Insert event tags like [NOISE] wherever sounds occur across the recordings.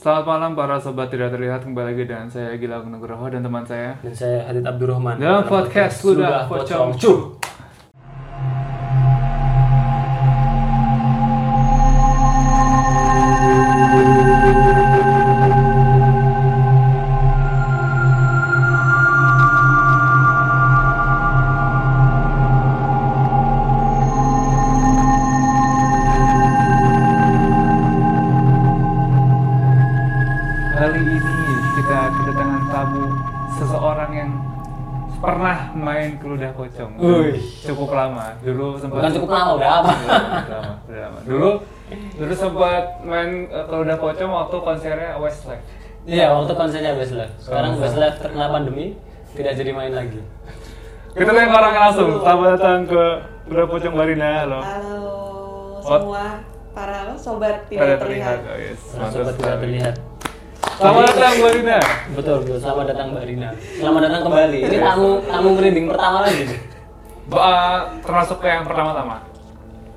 Selamat malam para sobat tidak terlihat kembali lagi dengan saya Gila Nugroho dan teman saya Dan saya Hadid Abdurrahman. Dalam podcast Ludah Pocong. Cuh. Pocong. Wih. Cukup lama. Dulu sempat Bukan cukup lama, udah apa? Udah lama, udah lama. Dulu dulu sempat main eh, ke Ludah Pocong waktu konsernya Westlife. Iya, waktu konsernya Westlife Sekarang Oh. Westlife terkena pandemi Tidak jadi main lagi Kita tanya orang langsung. Selamat datang ke Ludah Pocong Barina. Halo. Halo semua para sobat Tidak terlihat. terlihat. Oh, yes. Mantap Sobat tidak terlihat Selamat datang Barina. Betul, betul Selamat datang Mbak Rina Selamat datang kembali Ini tamu tamu merinding pertama lagi. Ba- termasuk yang pertama-tama.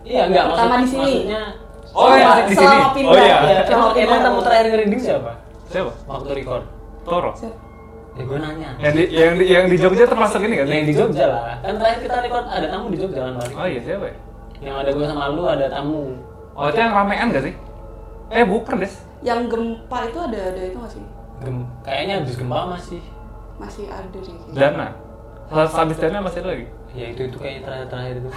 Iya, enggak Pertama maksud- di sini. Maksudnya Oh, ya, Selama- di sini. Oh iya. Iya, emang, emang pindah. tamu terakhir merinding siapa? Siapa? Waktu record Toro. Ya gue nanya Yang di yang di, yang di Jogja termasuk ini kan? Yang di Jogja lah Kan terakhir kita record ada tamu di Jogja kan Oh iya, siapa ya? Yang ada gue sama lu ada tamu Oh, itu yang ramean gak sih? Eh, bukan, Des. Yang gempa itu ada ada itu nggak sih? Gem Kayaknya habis gempa masih Masih ada sih. Dana. Setelah habis Dana masih ada lagi. Ya itu itu kayak terakhir-terakhir itu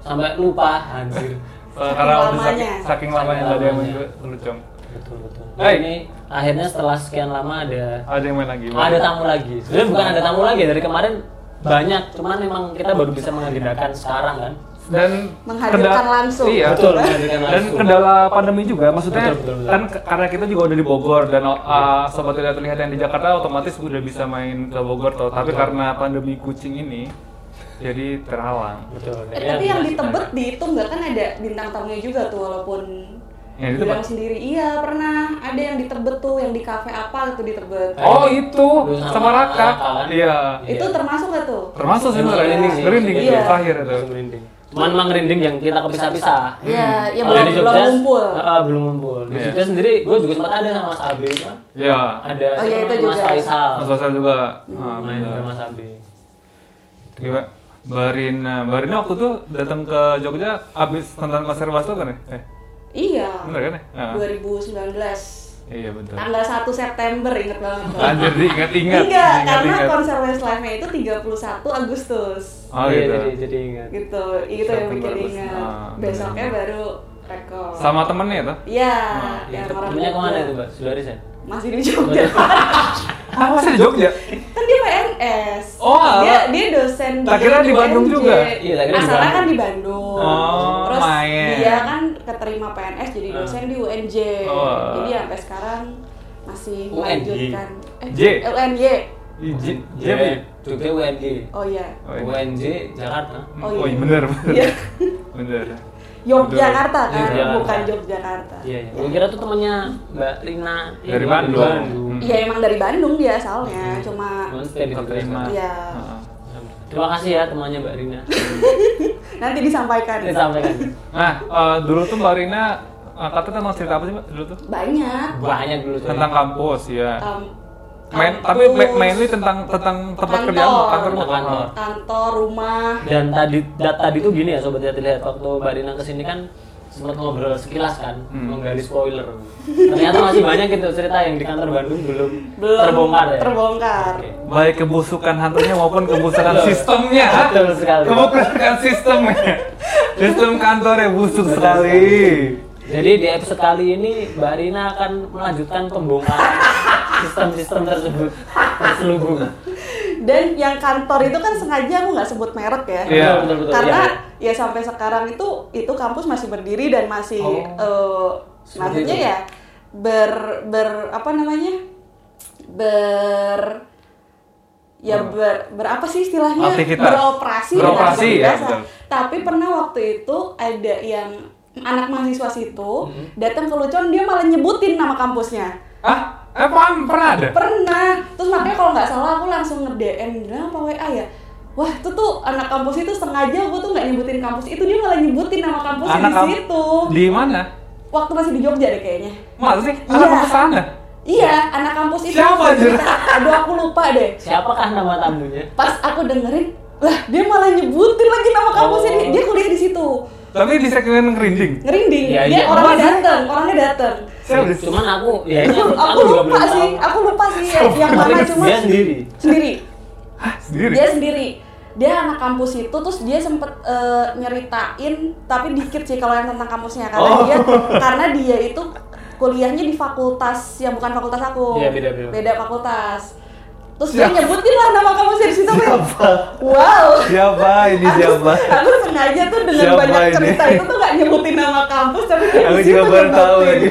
Sampai lupa anjir Eh, karena udah lamanya. saking, saking lamanya nggak ada yang lucong. betul betul Hey. Nah, ini akhirnya setelah sekian lama ada Ada yang main lagi. ada tamu lagi sebenarnya bukan ada tamu lagi dari kemarin banyak cuman memang kita baru bisa mengagendakan sekarang kan Dan Menghadirkan kenda- langsung. Iya. betul menghadirkan Dan langsung. kendala pandemi juga, maksudnya Betul, betul, betul. kan karena kita juga udah di Bogor dan uh, sobat tidak terlihat yang di Jakarta otomatis udah bisa main ke Bogor tuh. Tapi karena pandemi kucing ini jadi terhalang. betul Eh, Jadi tapi yang di Tebet dihitung nggak kan ada bintang tamunya juga tuh walaupun Yang di bilang Tebet? sendiri. Iya pernah ada yang di Tebet tuh yang di kafe apa itu di Tebet. Oh itu sama Raka. Kan? Iya. Itu termasuk nggak tuh? Termasuk sih merinding, merinding itu Iya. terakhir itu. Merinding cuman memang merinding yang kita kepisah-pisah Iya, yang Kalau belum di belum ngumpul. ah, belum ngumpul. Di Iya. Jogja sendiri, gue juga sempat ada sama Mas Abe kan. Iya. Ada Oh, iya, siapa itu? Mas juga. Faisal. Mas Faisal juga. Hmm. Ah, main benar. sama Mas Abe. Gimana? Barina, Barina waktu itu datang ke Jogja abis nonton konser Wasto kan ya? Eh, Iya. bener kan ya? Ah. 2019 Iya betul. tanggal 1 September inget banget. Anjir, diingat-ingat. Enggak, karena diingat-ingat. konser Westlife-nya itu 31 Agustus. Oh Iya, gitu. Jadi, jadi ingat. Gitu, itu yang bikin ingat. Ah, Besoknya bener. baru rekor. Sama temennya tuh? Iya, Ya, yang orang temennya ke mana itu, Mbak? Sudah resign? Masih di Jogja. [LAUGHS] Ah, masih di Jogja? kan dia PNS. Oh, dia dia dosen Tak kira di Bandung UNJ. juga? Iya, tak kira di Asalnya Bandung. kan di Bandung. Oh, Terus main. dia kan keterima PNS jadi dosen di UNJ. Oh. Jadi sampai sekarang masih UNJ. melanjutkan. Eh, J. UNJ. J, J, Iya, ya? Jogja UNJ. Oh iya. Oh, iya. UNJ Jakarta. Oh, Oh, iya. iya bener, bener. Iya. [LAUGHS] bener. Yogyakarta kan, Yogyakarta. bukan Yogyakarta. Iya, iya. Gue kira tuh temannya Mbak Rina. Dari Iya, Bandung. Iya emang dari Bandung dia asalnya, cuma di Jogja. Terima. Iya. Terima kasih ya temannya Mbak Rina. [LAUGHS] nanti disampaikan. Disampaikan. Nah, eh, dulu tuh Mbak Rina angkatnya tentang cerita apa sih Mbak dulu tuh? Banyak. Banyak dulu tuh. Tentang kampus ya. Em, Main, tapi ma- mainly tentang tentang tempat Kantor. kerjaan kantor Kantor. kantor. kantor, rumah. Dan tadi dat, tadi tuh gini ya sobat lihat lihat waktu Mbak Rina ke sini kan sempat ngobrol sekilas kan, Hmm. menggali spoiler. Ternyata masih banyak gitu cerita yang di kantor Bandung belum, Belum terbongkar ya. Terbongkar. Oke. Baik kebusukan hantunya maupun kebusukan sistemnya. Betul sekali. Kebusukan sistemnya. Sistem kantornya busuk sekali. Jadi di episode kali ini Mbak Rina akan melanjutkan pembongkaran sistem-sistem tersebut terselubung. Dan yang kantor itu kan sengaja aku nggak sebut merek ya. Iya. Betul, betul. Karena Iya. ya sampai sekarang itu itu kampus masih berdiri dan masih Oh, eh, seperti maksudnya itu. ya ber ber apa namanya ber ya ber, berapa sih istilahnya Aktivitas. beroperasi Beroperasi, ya, betul. tapi pernah waktu itu ada yang anak mahasiswa situ Hmm. datang ke Lucon dia malah nyebutin nama kampusnya Ah, eh paham, pernah ada? pernah terus makanya kalau nggak salah aku langsung nge DM bilang apa WA ya wah itu tuh anak kampus itu sengaja gue tuh nggak nyebutin kampus itu dia malah nyebutin nama kampusnya Anak di situ Di mana? waktu masih di Jogja deh kayaknya. Masa sih? Iya. Anak kampus sana? Iya, anak kampus itu. Siapa, anjir? Aduh aku lupa deh. Siapakah nama tamunya? Pas aku dengerin, lah dia malah nyebutin lagi nama kampusnya Oh. dia, dia kuliah di situ. Tapi di segmen ngerinding. Ngerinding. Iya, dia iya. orangnya dateng, orangnya dateng. Cuman aku, ya ini Aku, aku, lupa belum sih, tahu. aku lupa sih yang, yang mana cuma Dia sendiri. sendiri. Hah, sendiri? Dia sendiri. Dia anak kampus itu terus dia sempet eh, nyeritain tapi dikit sih kalau yang tentang kampusnya karena Oh. dia karena dia itu kuliahnya di fakultas yang bukan fakultas aku. Iya, beda-beda. Beda fakultas. Terus Siapa? dia nyebutin lah nama kampusnya di situ kan. Wow. Siapa ini Aku, siapa? aku sengaja tuh dengan Siapa banyak ini? cerita itu tuh gak nyebutin nama kampus tapi dia Aku juga baru tahu lagi.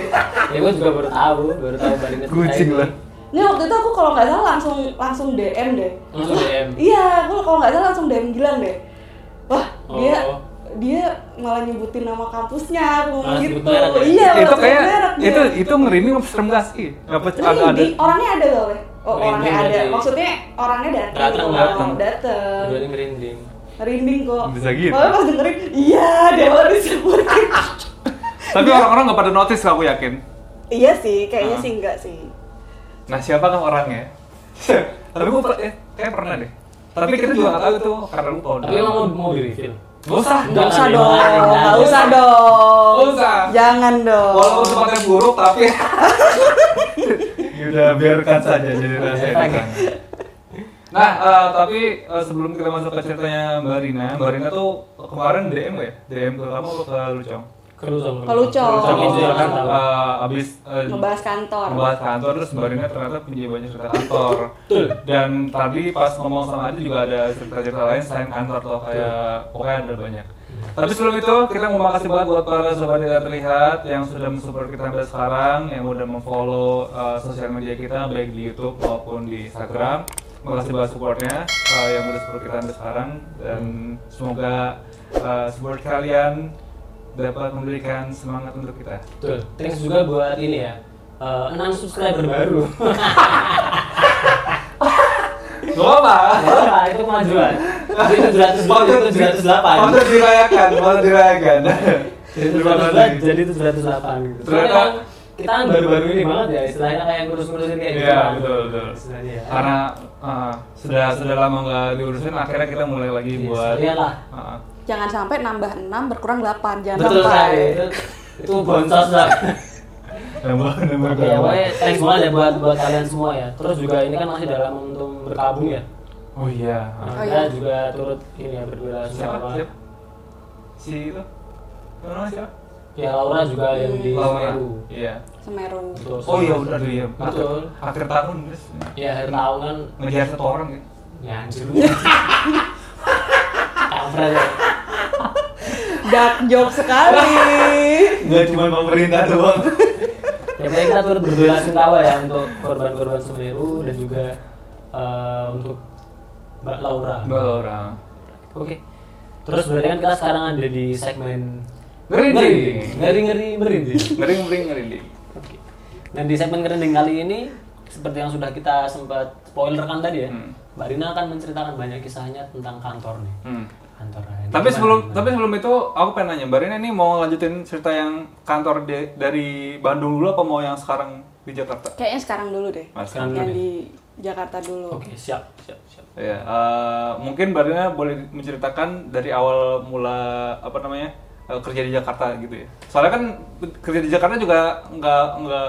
Ya gue juga baru tahu, baru tahu balik ke Kucing lah. Ini waktu itu aku kalau nggak salah langsung langsung DM deh. Langsung DM. Iya, aku kalau nggak salah langsung DM Gilang deh. Wah, Oh. dia malah nyebutin nama kampusnya, aku ngomong gitu. sebut merek ya? Iya, itu kayak merek dia. itu itu ngerinding apa serem gak sih? Apa ada ada? Ngerinding, orangnya ada oleh? Oh, orangnya ada. berarti. Maksudnya orangnya datang. Datang, gitu. datang. datang. Berarti merinding. Ngerinding kok. Bisa gitu. Malah pas dengerin, iya dia malah disebutin. [LAUGHS] Tapi orang-orang nggak pada notice aku yakin. iya sih, kayaknya Ah. sih enggak sih. Nah siapakah orangnya? [LAUGHS] Tapi gue eh, kayak pernah deh. Tapi kita juga nggak tahu itu karena lupa. Tapi emang mau, mau di reveal? Gak usah. Gak usah dong, gak jangan. usah dong. Usah. Jangan dong. Walaupun tempatnya buruk tapi Yaudah biarkan saja jadi rahasia. Nah, eh, tapi eh, sebelum kita masuk ke ceritanya Mbak Rina, Mbak Rina tuh kemarin DM ya? DM ke kamu ke Lucong? Kelusong. Ke Lucong. Lucong Oh, itu iya. kan eh, abis eh, Ngebahas kantor. membahas kantor terus Mbak Rina ternyata punya banyak cerita kantor. Betul. Dan tadi pas ngomong sama Adi juga ada cerita-cerita lain selain kantor tuh kayak pokoknya ada banyak. Tapi sebelum itu kita mau makasih banget buat para sobat tidak terlihat yang sudah mensupport kita sampai sekarang, yang udah memfollow uh, sosial media kita baik di YouTube maupun di Instagram. Makasih banget supportnya uh, yang udah support kita sampai sekarang dan semoga uh, support kalian dapat memberikan semangat untuk kita. Betul. Thanks juga buat ini ya. eh, enam subscriber baru. [LAUGHS] Gak apa? Itu kemajuan. Jadi 700 Patut jadi 708. Patut dirayakan, patut dirayakan. Jadi Terima 708 kasih. jadi 708 gitu. Ternyata- kita kan baru-baru ini banget ya istilahnya kayak ngurus-ngurusin kayak gitu. Iya betul betul. Istilahnya ya. Karena uh, sudah sudah lama nggak diurusin, akhirnya kita mulai lagi Iya, buat. sekalian lah. Uh, Jangan sampai nambah 6 berkurang 8. Jangan Betul sampai. sekali. Itu, itu bonsos lah. nambah nambah Oke, ya, pokoknya thanks banget ya buat buat kalian semua ya. Terus juga ini kan masih dalam momentum berkabung ya. Oh iya. Nah, Oh, kita iya. juga turut ini ya berbela Siapa? sungkawa. Siapa? Si itu? Namanya siapa? Ya Laura juga yang di Laura. Semeru. Iya. Semeru. Betul. Oh iya udah iya. Betul. Akhir, tahun guys. Ya akhir tahun kan Ngejar satu orang ya. ya anjir. [LAUGHS] Kampret ya. [LAUGHS] Dark joke sekali. Nggak cuma pemerintah doang. Ya pokoknya kita turut berbela sungkawa ya untuk korban-korban Semeru dan juga eh, untuk Mbak Laura. Mbak Laura. Oke. Terus berarti kan kita sekarang ada di segmen Ngerinding. ngeri ngeri merinding. Ngering ngering ngerinding. Oke. Dan di segmen ngerinding kali ini seperti yang sudah kita sempat spoilerkan tadi ya, Hmm. Mbak Rina akan menceritakan banyak kisahnya tentang kantor nih. Hmm. Kantor. Tapi sebelum gimana? tapi sebelum itu aku pengen nanya, Mbak Rina ini mau lanjutin cerita yang kantor de- dari Bandung dulu apa mau yang sekarang di Jakarta? Kayaknya sekarang dulu deh. Mas, Sekarang Yang dulu di Jakarta dulu. Oke, siap, siap, siap. Ya, eh, mungkin Mbak Rina boleh menceritakan dari awal mula apa namanya eh, kerja di Jakarta gitu ya. Soalnya kan kerja di Jakarta juga nggak nggak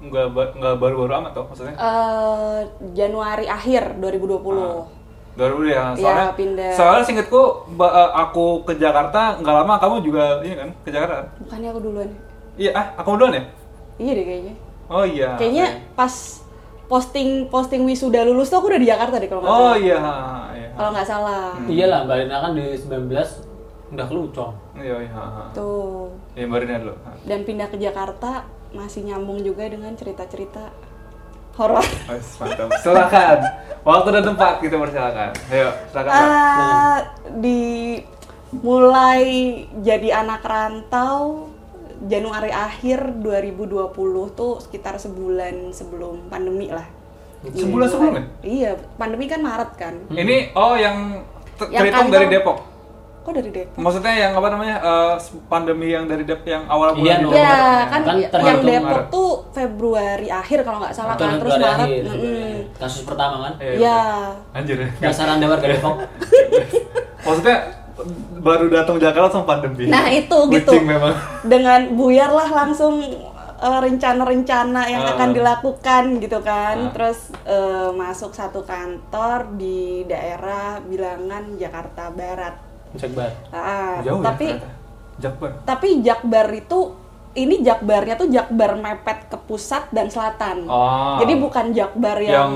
nggak nggak baru-baru amat toh maksudnya. Eh, Januari akhir 2020. Baru ya, Iya, soalnya pindah. soalnya singkatku eh, aku ke Jakarta nggak lama kamu juga ini kan ke Jakarta. kan? Bukannya aku duluan. Iya, ah aku duluan ya? Iya deh kayaknya. Oh iya. Kayaknya pas posting posting wisuda lulus tuh aku udah di Jakarta deh kalau nggak Oh salah. iya, iya. Kalau nggak salah. Iyalah, Mbak Rina kan di 19 udah kelucong. Iya, iya. Tuh. Ya Mbak Rina dulu. Dan pindah ke Jakarta masih nyambung juga dengan cerita-cerita horor. Wes, [LAUGHS] mantap. Silakan. Waktu dan tempat kita persilakan. Ayo, silakan. Ah, di mulai jadi anak rantau Januari akhir 2020 tuh sekitar sebulan sebelum pandemi lah. Sebulan sebelum ya? Iya, pandemi kan Maret kan. Ini oh yang ter- Yang terhitung dari Depok. Kok dari Depok? Maksudnya yang apa namanya eh, pandemi yang dari Dep yang awal bulan Iya, itu. no. Ya, Maret. kan, Kan yang Depok Maret. tuh Februari akhir kalau nggak salah kan, terus Maret. akhir, mm-mm. Februari. kasus pertama kan Iya, Ya, Anjir ya. dasar anda warga Depok [LAUGHS] Maksudnya baru datang Jakarta langsung pandemi. Nah, itu, gitu. Memang. dengan buyar lah langsung eh, rencana-rencana yang Ah. akan dilakukan gitu kan. Ah. Terus eh, masuk satu kantor di daerah bilangan Jakarta Barat. Cek banget Ah, Jauh tapi ya. ternyata. Jakbar. tapi Jakbar itu ini Jakbarnya tuh Jakbar mepet ke pusat dan selatan. Oh. Jadi bukan Jakbar yang, yang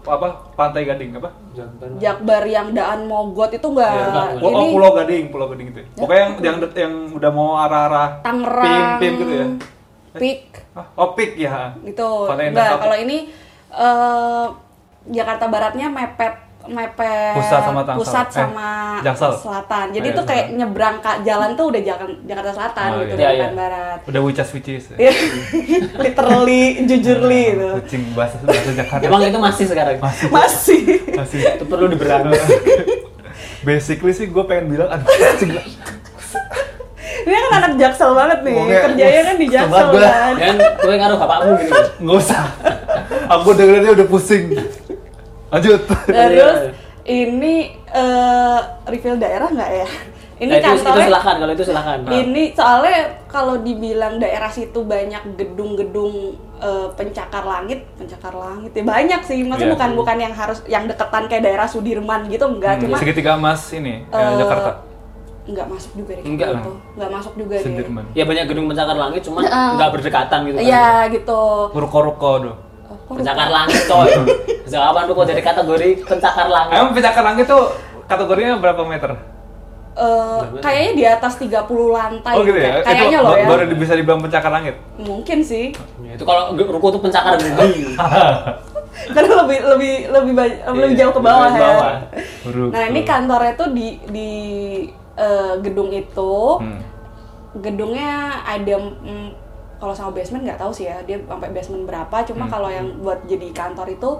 apa? Pantai Gading apa? Jakbar yang Daan Mogot itu enggak. Oh, ini oh, Pulau Gading, Pulau Gading itu. Ya? Pokoknya yang yang yang udah mau arah-arah Tangerang, Pim, Pim gitu ya. Pik Ah, Oh, Pik ya. Pantai Enggak, kalau ini eh, Jakarta Baratnya mepet mepet Pusat sama Tangsel. pusat Eh, sama Jaksel. selatan. Jadi Oh, itu iya, kayak selatan. nyebrang ke jalan tuh udah Jakarta, Jakarta Selatan Oh, gitu iya. dari Iya, iya. Barat. Udah wicas wicis. Iya. [LAUGHS] Literally, jujurly gitu. Kucing bahasa bahasa Jakarta. emang itu masih sekarang Masih. Masih. itu perlu diberangus [LAUGHS] Basically sih gue pengen bilang aduh kucing [LAUGHS] kan anak jaksel banget nih. Ngomongnya, Kerjanya kan di "Wah, jaksel sobat gua." kan. dan gue ngaruh bapakmu gitu Nggak usah. Aku dengerinnya udah pusing. Lanjut. Terus ini eh refill daerah nggak ya? Ini nah, itu, itu kantornya silakan kalau itu silakan Ini soalnya kalau dibilang daerah situ banyak gedung-gedung eh, pencakar langit, pencakar langit ya banyak sih. Maksudnya Iya. bukan bukan yang harus yang deketan kayak daerah Sudirman gitu enggak, cuma Segitiga emas ini eh, Jakarta. Enggak masuk juga deh. Enggak gitu. Enggak masuk juga deh. Sudirman. ya banyak gedung pencakar langit cuma Heeh. nggak berdekatan gitu kan Iya gitu. Ruko-ruko doh. Pencakar langit coy sejak kapan tuh kok jadi kategori pencakar langit Emang pencakar langit tuh kategorinya berapa meter? eh, kayaknya di atas 30 lantai. Oh gitu ya? Kayak- Kayaknya loh ya. baru bisa dibilang pencakar langit. Mungkin sih. Ya, itu kalau ruko tuh pencakar gede [LAUGHS] Karena lebih lebih lebih banyak, lebih jauh ke bawah ke ya. bawah. Ruko. Nah ini kantornya tuh di di eh, gedung itu, Hmm. gedungnya ada mm, kalau sama basement nggak tahu sih ya dia sampai basement berapa. Cuma Hmm. kalau yang buat jadi kantor itu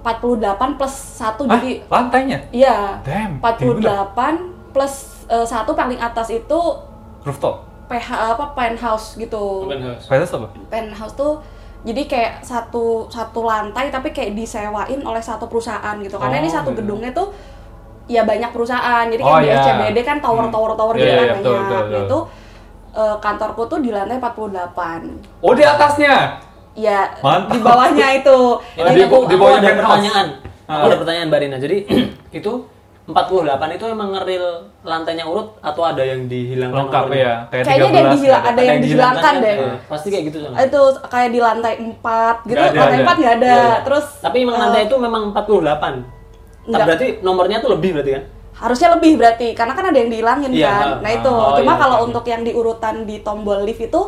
48 plus satu Ah, jadi lantainya? iya Damn, 48 plus satu paling atas itu Rooftop. PH apa penthouse gitu. Penthouse apa? penthouse tuh jadi kayak satu satu lantai tapi kayak disewain oleh satu perusahaan gitu karena Oh, ini satu gitu. gedungnya tuh ya banyak perusahaan jadi Oh, kayak di iya. SCBD kan tower tower tower Iya, gitu iya, kan betul, banyak betul, betul. Nah, itu eh, kantorku tuh di lantai 48 Oh di atasnya. ya Mantap. di bawahnya itu [LAUGHS] Ini di- aku, di aku bawahnya ada penthouse. pertanyaan. Aku Ah. ada pertanyaan Mbak Rina. Jadi [CLEARS THROAT] itu 48 itu emang ngeril lantainya urut atau ada yang dihilangkan Lengkap ya. Kayak Kayaknya ada yang 13 dihila- gitu. ada yang dihilangkan deh. ya? Pasti kayak gitu soalnya. itu kayak di lantai 4 gitu Nggak ada, lantai ada. 4 nggak ada Iya. terus Tapi emang eh, lantai itu memang 48. Tapi Enggak. berarti nomornya tuh lebih berarti kan? Harusnya lebih berarti karena kan ada yang dihilangin Iya, kan nah itu Oh, cuma iya, kalau oke. untuk yang di urutan di tombol lift itu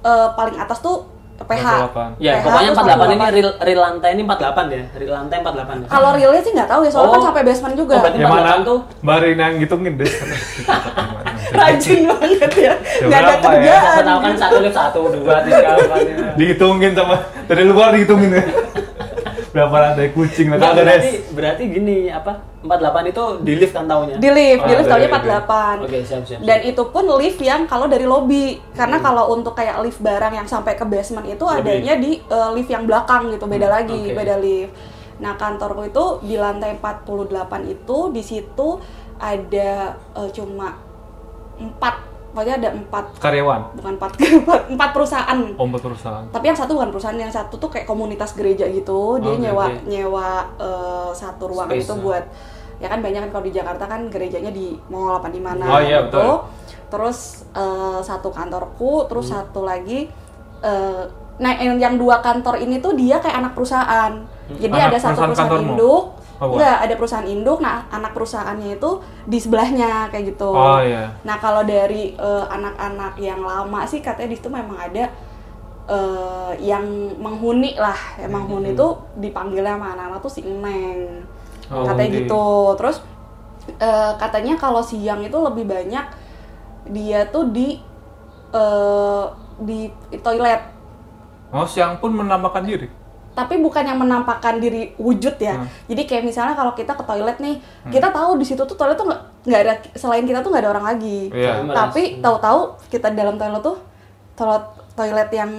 eh, paling atas tuh PH 48. Ya, PH pokoknya terus 48 ini 48. real, real lantai ini 48 ya. Real lantai 48 ya. kalau realnya sih nggak tahu ya soalnya Oh. kan sampai basement juga Oh, berarti Yang mana 48 tuh? Mbak Rina yang ngitungin deh. [LAUGHS] rajin [LAUGHS] banget ya nggak ada berapa ya? kerjaan Siapa tahu kan satu lift satu, dua, tiga, empat, lima. Dihitungin sama dari luar dihitungin ya. Berapa lantai kucing kagak berarti, des. berarti gini apa 48 itu di lift kan taunya? Di lift di Ah, lift taunya iya, 48 Oke siap siap, dan itu pun lift yang kalau dari lobby. Karena kalau untuk kayak lift barang yang sampai ke basement itu adanya di eh, lift yang belakang gitu beda lagi oke. beda lift. Nah kantorku itu di lantai 48 itu di situ ada eh, cuma empat pokoknya ada empat Karyawan. bukan empat empat, [LAUGHS] empat perusahaan Ombak perusahaan. tapi yang satu bukan perusahaan yang satu tuh kayak komunitas gereja gitu dia Oke, nyewa oke. nyewa eh, satu ruangan Space, itu ya. buat ya kan banyak kan kalau di Jakarta kan gerejanya di mall apa di mana Oh, iya, gitu betul. terus eh, satu kantorku terus Hmm. satu lagi eh, nah yang, yang dua kantor ini tuh dia kayak anak perusahaan jadi Anak ada satu perusahaan perusahaan induk Oh, bukan. enggak ada perusahaan induk nah anak perusahaannya itu di sebelahnya kayak gitu Oh iya. Nah kalau dari eh, anak-anak yang lama sih katanya di situ memang ada eh, yang menghuni lah, yang menghuni itu dipanggilnya sama anak-anak tuh si Neng, Oh, katanya oke. gitu. Terus eh, katanya kalau siang itu lebih banyak dia tuh di eh, di toilet. Oh siang pun menambahkan diri. Tapi bukan yang menampakkan diri wujud ya. Hmm. Jadi kayak misalnya kalau kita ke toilet nih, kita tahu di situ tuh toilet tuh nggak ada selain kita tuh nggak ada orang lagi. Iya. Tapi tahu-tahu kita di dalam toilet tuh toilet toilet yang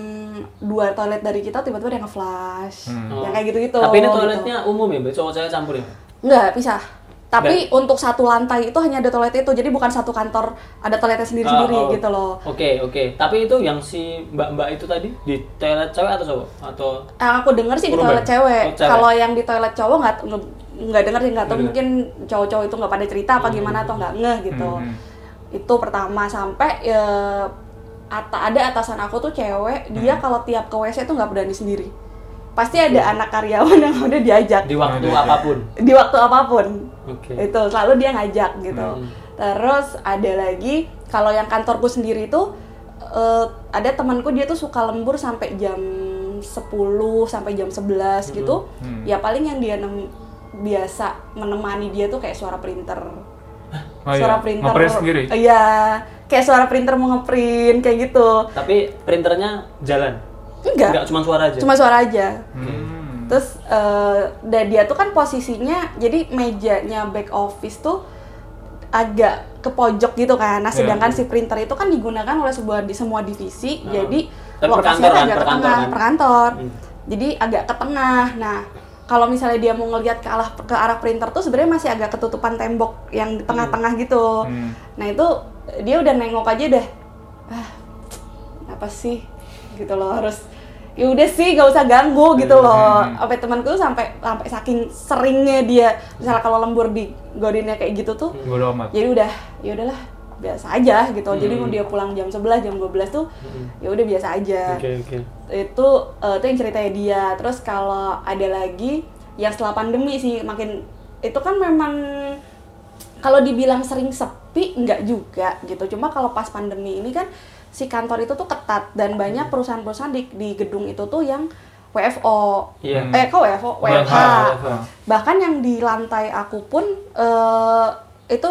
dua toilet dari kita tiba-tiba ada yang nge-flash. Hmm. Yang kayak gitu-gitu. Tapi ini gitu. toiletnya umum ya, Mbak? cowok cewek campur ya? Enggak, pisah. Tapi untuk satu lantai itu hanya ada toilet itu, jadi bukan satu kantor ada toiletnya sendiri-sendiri Ah, oh. gitu loh. Oke, oke. Tapi itu yang si mbak-mbak itu tadi di toilet cewek atau cowok? Atau Yang aku denger sih di toilet cewek. Oh, cewek. Kalau yang di toilet cowok nggak nggak denger sih nggak tahu mungkin cowok-cowok itu nggak pada cerita apa gimana atau nggak ngeh gitu. Hmm. Itu pertama sampai ya ata ada atasan aku tuh cewek, dia Hmm. kalau tiap ke WC tuh nggak berani sendiri. Pasti ada anak karyawan yang udah diajak di waktu ada. apa pun? di waktu apa pun. Oke. Itu selalu dia ngajak gitu. Hmm. Terus ada lagi kalau yang kantorku sendiri itu eh, ada temanku dia tuh suka lembur sampai jam 10 sampai jam 11 gitu. Hmm. Ya paling yang dia nem- biasa menemani dia tuh kayak suara printer. Oh, iya. suara printer. Nge-print sendiri? Iya, kayak suara printer mau ngeprint kayak gitu. Tapi printernya jalan? Enggak, Enggak, cuma suara aja? cuma suara aja. Hmm. Terus eh, dan dia tuh kan posisinya jadi mejanya back office tuh agak ke pojok gitu kan. Nah, Iya. sedangkan si printer itu kan digunakan oleh sebuah di semua divisi. Hmm. Jadi Tapi per lokasinya kantor kan, agak ke kantor tengah, kan? per kantor. Hmm. Jadi agak ke tengah. Nah, kalau misalnya dia mau ngelihat ke arah ke arah printer tuh sebenarnya masih agak ketutupan tembok yang di tengah-tengah gitu. Hmm. Nah, itu dia udah nengok aja deh. Ah, apa sih? Gitu loh harus ya udah sih gak usah ganggu gitu loh Hmm. sampai temanku tuh sampai sampai saking seringnya dia misalnya kalau lembur di godinnya kayak gitu tuh Bodo amat. jadi udah ya udahlah biasa aja gitu jadi Hmm. mau dia pulang jam 11 jam 12 tuh ya udah biasa aja Oke, oke. itu eh, itu yang ceritanya dia terus kalau ada lagi yang setelah pandemi sih makin itu kan memang kalau dibilang sering sepi nggak juga gitu cuma kalau pas pandemi ini kan si kantor itu tuh ketat dan banyak perusahaan-perusahaan di, di gedung itu tuh yang WFO Iya. eh kok WFO WFH WFH. bahkan yang di lantai aku pun eh, itu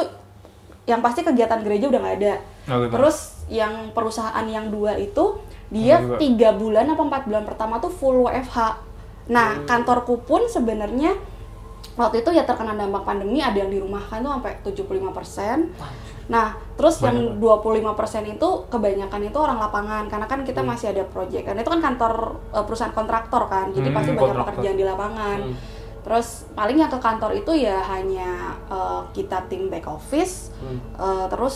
yang pasti kegiatan gereja udah nggak ada. Oh, gitu. terus yang perusahaan yang dua itu dia tiga bulan apa empat bulan pertama tuh full WFH nah kantorku pun sebenarnya waktu itu ya terkena dampak pandemi ada yang dirumahkan tuh sampai 75% nah terus yang 25% itu kebanyakan itu orang lapangan karena kan kita masih ada project karena itu kan kantor eh, perusahaan kontraktor kan jadi Hmm, pasti banyak kontraktor. pekerjaan di lapangan Hmm. terus paling yang ke kantor itu ya hanya eh, kita tim back office Hmm. Eh, terus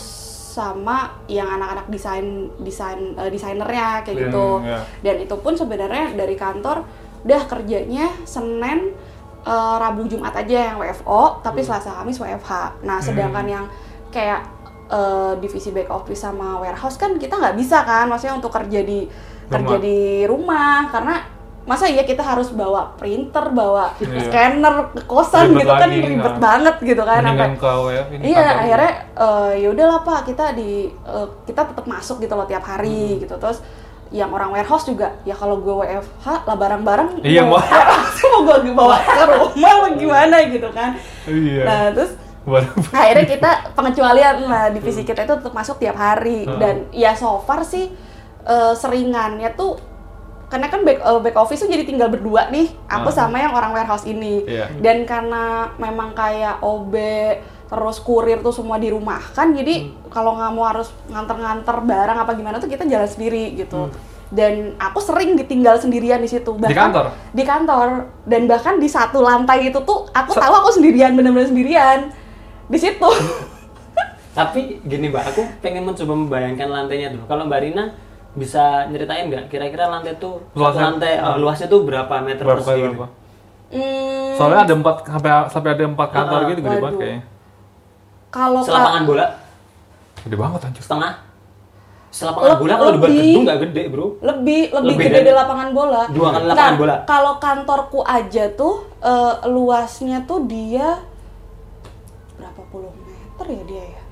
sama yang anak-anak desain desain eh, desainernya kayak Hmm, gitu ya. dan itu pun sebenarnya dari kantor udah kerjanya senin eh, rabu jumat aja yang wfo tapi selasa kamis wfh nah sedangkan yang kayak eh, divisi back office sama warehouse kan kita nggak bisa kan maksudnya untuk kerja di kerja Rumah. di rumah karena masa iya kita harus bawa printer bawa Iya. scanner ke kosan Ribet gitu kan ribet nah. banget gitu kan Mendingan ini iya akhirnya eh, ya udahlah pak kita di eh, kita tetap masuk gitu loh tiap hari gitu terus yang orang warehouse juga ya kalau gue WFH lah barang-barang Iya, mau mau gue bawa ke rumah gimana gitu kan Iya. nah terus [LAUGHS] Akhirnya kita pengecualian lah divisi kita itu tetap masuk tiap hari Hmm. dan ya so far sih eh, seringannya tuh karena kan back, eh, back office tuh jadi tinggal berdua nih aku Hmm. sama yang orang warehouse ini Iya. dan karena memang kayak OB terus kurir tuh semua dirumahkan jadi Hmm. kalau nggak mau harus nganter-nganter barang apa gimana tuh kita jalan sendiri gitu Hmm. dan aku sering ditinggal sendirian di situ Di kantor? di kantor dan bahkan di satu lantai itu tuh aku Se- tahu aku sendirian bener-bener sendirian di situ [LAUGHS] Tapi gini mbak, aku pengen mencoba membayangkan lantainya dulu. Kalau mbak Rina bisa nyeritain nggak kira-kira lantai tuh Luasnya- lantai eh, luasnya tuh berapa meter Berapa persegi? berapa? Hmm, Soalnya ada empat sampai sampai ada empat kantor Ah, gitu gede banget kayaknya. kalau Selapangan bola Gede banget anjir. setengah. Selapangan bola kalau dibuat lebih. gedung nggak gede bro. lebih lebih, Lebih gede dari- lapangan bola. Dua kali lapangan bola. Kalau kantorku aja tuh eh, luasnya tuh dia meter ya dia ya?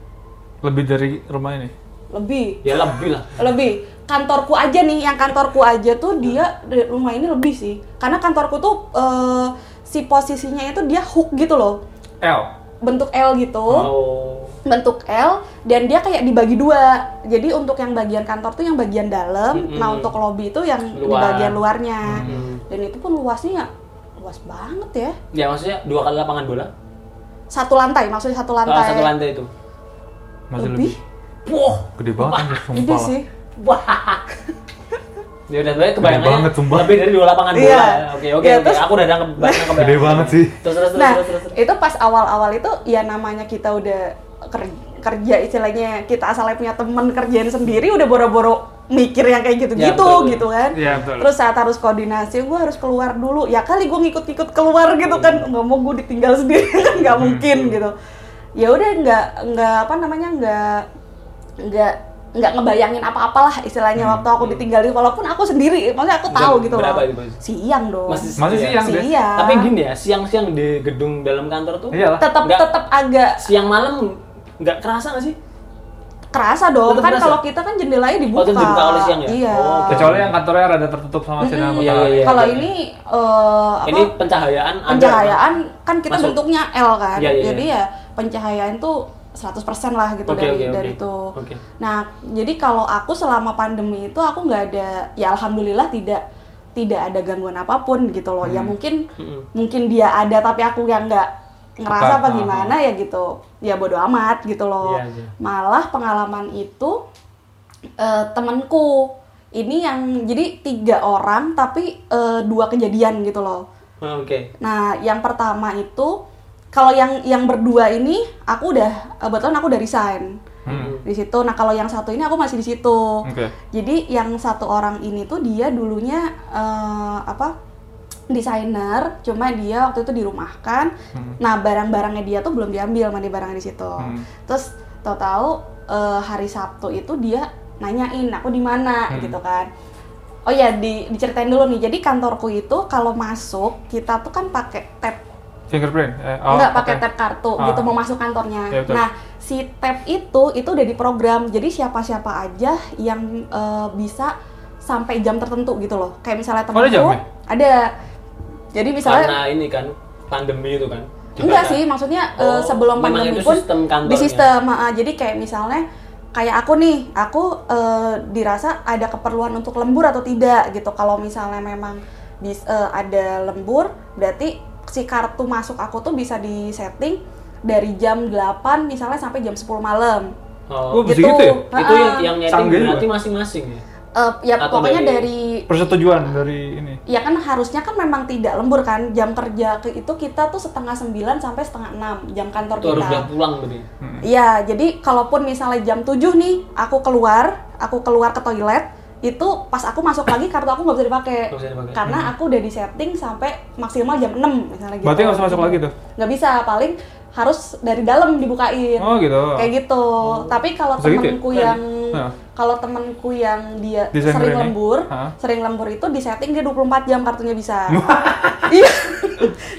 Lebih dari rumah ini. Lebih, Ya lebih lah. lebih. Kantorku aja nih, yang kantorku aja tuh dia dari rumah ini lebih sih. Karena kantorku tuh eh, si posisinya itu dia hook gitu loh, L. bentuk L gitu. Oh. bentuk L dan dia kayak dibagi dua. Jadi untuk yang bagian kantor tuh yang bagian dalam, Mm-mm. nah untuk lobby itu yang di Luar. bagian luarnya. Mm. dan itu pun luasnya ya luas banget ya Ya maksudnya dua kali lapangan bola. Satu lantai maksudnya satu Kalau lantai, satu lantai itu. Masih lebih, lebih. Wah, Gede banget anjir, sumpah gede lah. sih wah. Ya udah, sebenarnya kebayangannya banget, sumpah. lebih dari dua lapangan bola. Iya. Oke, oke, Iya, oke. terus- Aku udah nangkep nangkep Gede banget sih. Terus terus terus nah terus, terus. itu pas awal-awal itu ya namanya kita udah ker- kerja istilahnya kita asalnya punya temen kerjaan sendiri udah boro-boro mikir yang kayak gitu-gitu Ya, betul, gitu kan. Iya, betul. terus saat harus koordinasi gue harus keluar dulu. Ya kali gue ngikut-ngikut keluar gitu kan. Nggak mau gue ditinggal [LAUGHS] sendiri kan nggak mungkin gitu. Ya udah nggak nggak apa namanya nggak nggak nggak ngebayangin apa-apalah istilahnya waktu aku ditinggalin. Walaupun aku sendiri maksudnya aku tahu Jam gitu berapa loh siang dong. Masih Masih siang, Des. siang Tapi gini ya, siang-siang di gedung dalam kantor tuh tetap tetap agak siang malam nggak kerasa nggak sih? Kerasa dong Tetap kan kerasa? kalau kita kan jendelanya dibuka Oh, itu dibuka oleh siang ya? iya Oh, oke. Kecuali yang kantornya rada tertutup sama sinar Mm-mm. Iya, matahari. iya, iya. kalau ini eh, apa Ini pencahayaan ada. pencahayaan kan kita Masuk. bentuknya L kan Iya, iya, jadi ya pencahayaan tuh 100% lah gitu Oke, dari oke, dari itu. Oke. Nah, jadi kalau aku selama pandemi itu aku nggak ada ya alhamdulillah tidak tidak ada gangguan apa pun gitu loh. Ya mungkin Mm-mm. mungkin dia ada tapi aku yang nggak ngerasa apa ah, gimana ya gitu. Ya bodo amat gitu loh. Iya, iya. Malah pengalaman itu eh, temanku ini yang jadi tiga orang tapi eh, dua kejadian gitu loh. Oh, Oke. Nah, yang pertama itu kalau yang yang berdua ini aku udah kebetulan aku udah resign Hmm. di situ. Nah, kalau yang satu ini aku masih di situ. Oke. Jadi yang satu orang ini tuh dia dulunya eh, apa? Desainer, cuma dia waktu itu dirumahkan. Nah, barang-barangnya dia tuh belum diambil mandi barangnya di situ. Hmm. Terus tahu-tahu eh, hari Sabtu itu dia nanyain aku di mana Hmm. gitu kan. Oh ya, di, diceritain dulu nih. Jadi kantorku itu kalau masuk kita tuh kan pakai tab Fingerprint? Eh, oh, Enggak pakai oke. tab kartu Ah. gitu mau masuk kantornya. Ya, betul. nah, si tab itu itu udah diprogram. Jadi siapa-siapa aja yang eh, bisa sampai jam tertentu gitu loh. Kayak misalnya Oh, ada temanku jamnya? ada. Jadi misalnya Karena ini kan pandemi itu kan. enggak Dibaca. sih, maksudnya eh, Oh, sebelum pandemi itu pun sistem kantornya. di sistem. ah, jadi kayak misalnya kayak aku nih, aku eh, dirasa ada keperluan untuk lembur atau tidak gitu. Kalau misalnya memang bis, eh, ada lembur, berarti si kartu masuk aku tuh bisa disetting dari jam 8 misalnya sampai jam 10 malam. Oh, Oh, bisa gitu ya? itu yang yang nyeting Canggih berarti masing-masing ya. Eh, ya Atau pokoknya dari- dari Persetujuan dari ini. ya kan harusnya kan memang tidak lembur kan jam kerja ke itu kita tuh setengah sembilan sampai setengah enam jam kantor Itu harus kita. udah pulang berarti. Iya, jadi kalaupun misalnya jam 7 nih, aku keluar, aku keluar ke toilet, itu pas aku masuk lagi kartu aku nggak bisa dipakai. Bisa. Karena aku udah disetting sampai maksimal jam 6 misalnya gitu. Berarti nggak usah masuk lagi tuh? Nggak bisa, paling harus dari dalam dibukain. Oh gitu. Kayak gitu. Tapi kalau Bisa gitu ya? temenku yang Nah. kalau temenku yang dia Desainer sering ini? lembur, Hah? sering lembur itu disetting dia 24 jam kartunya bisa. [LAUGHS] Iya.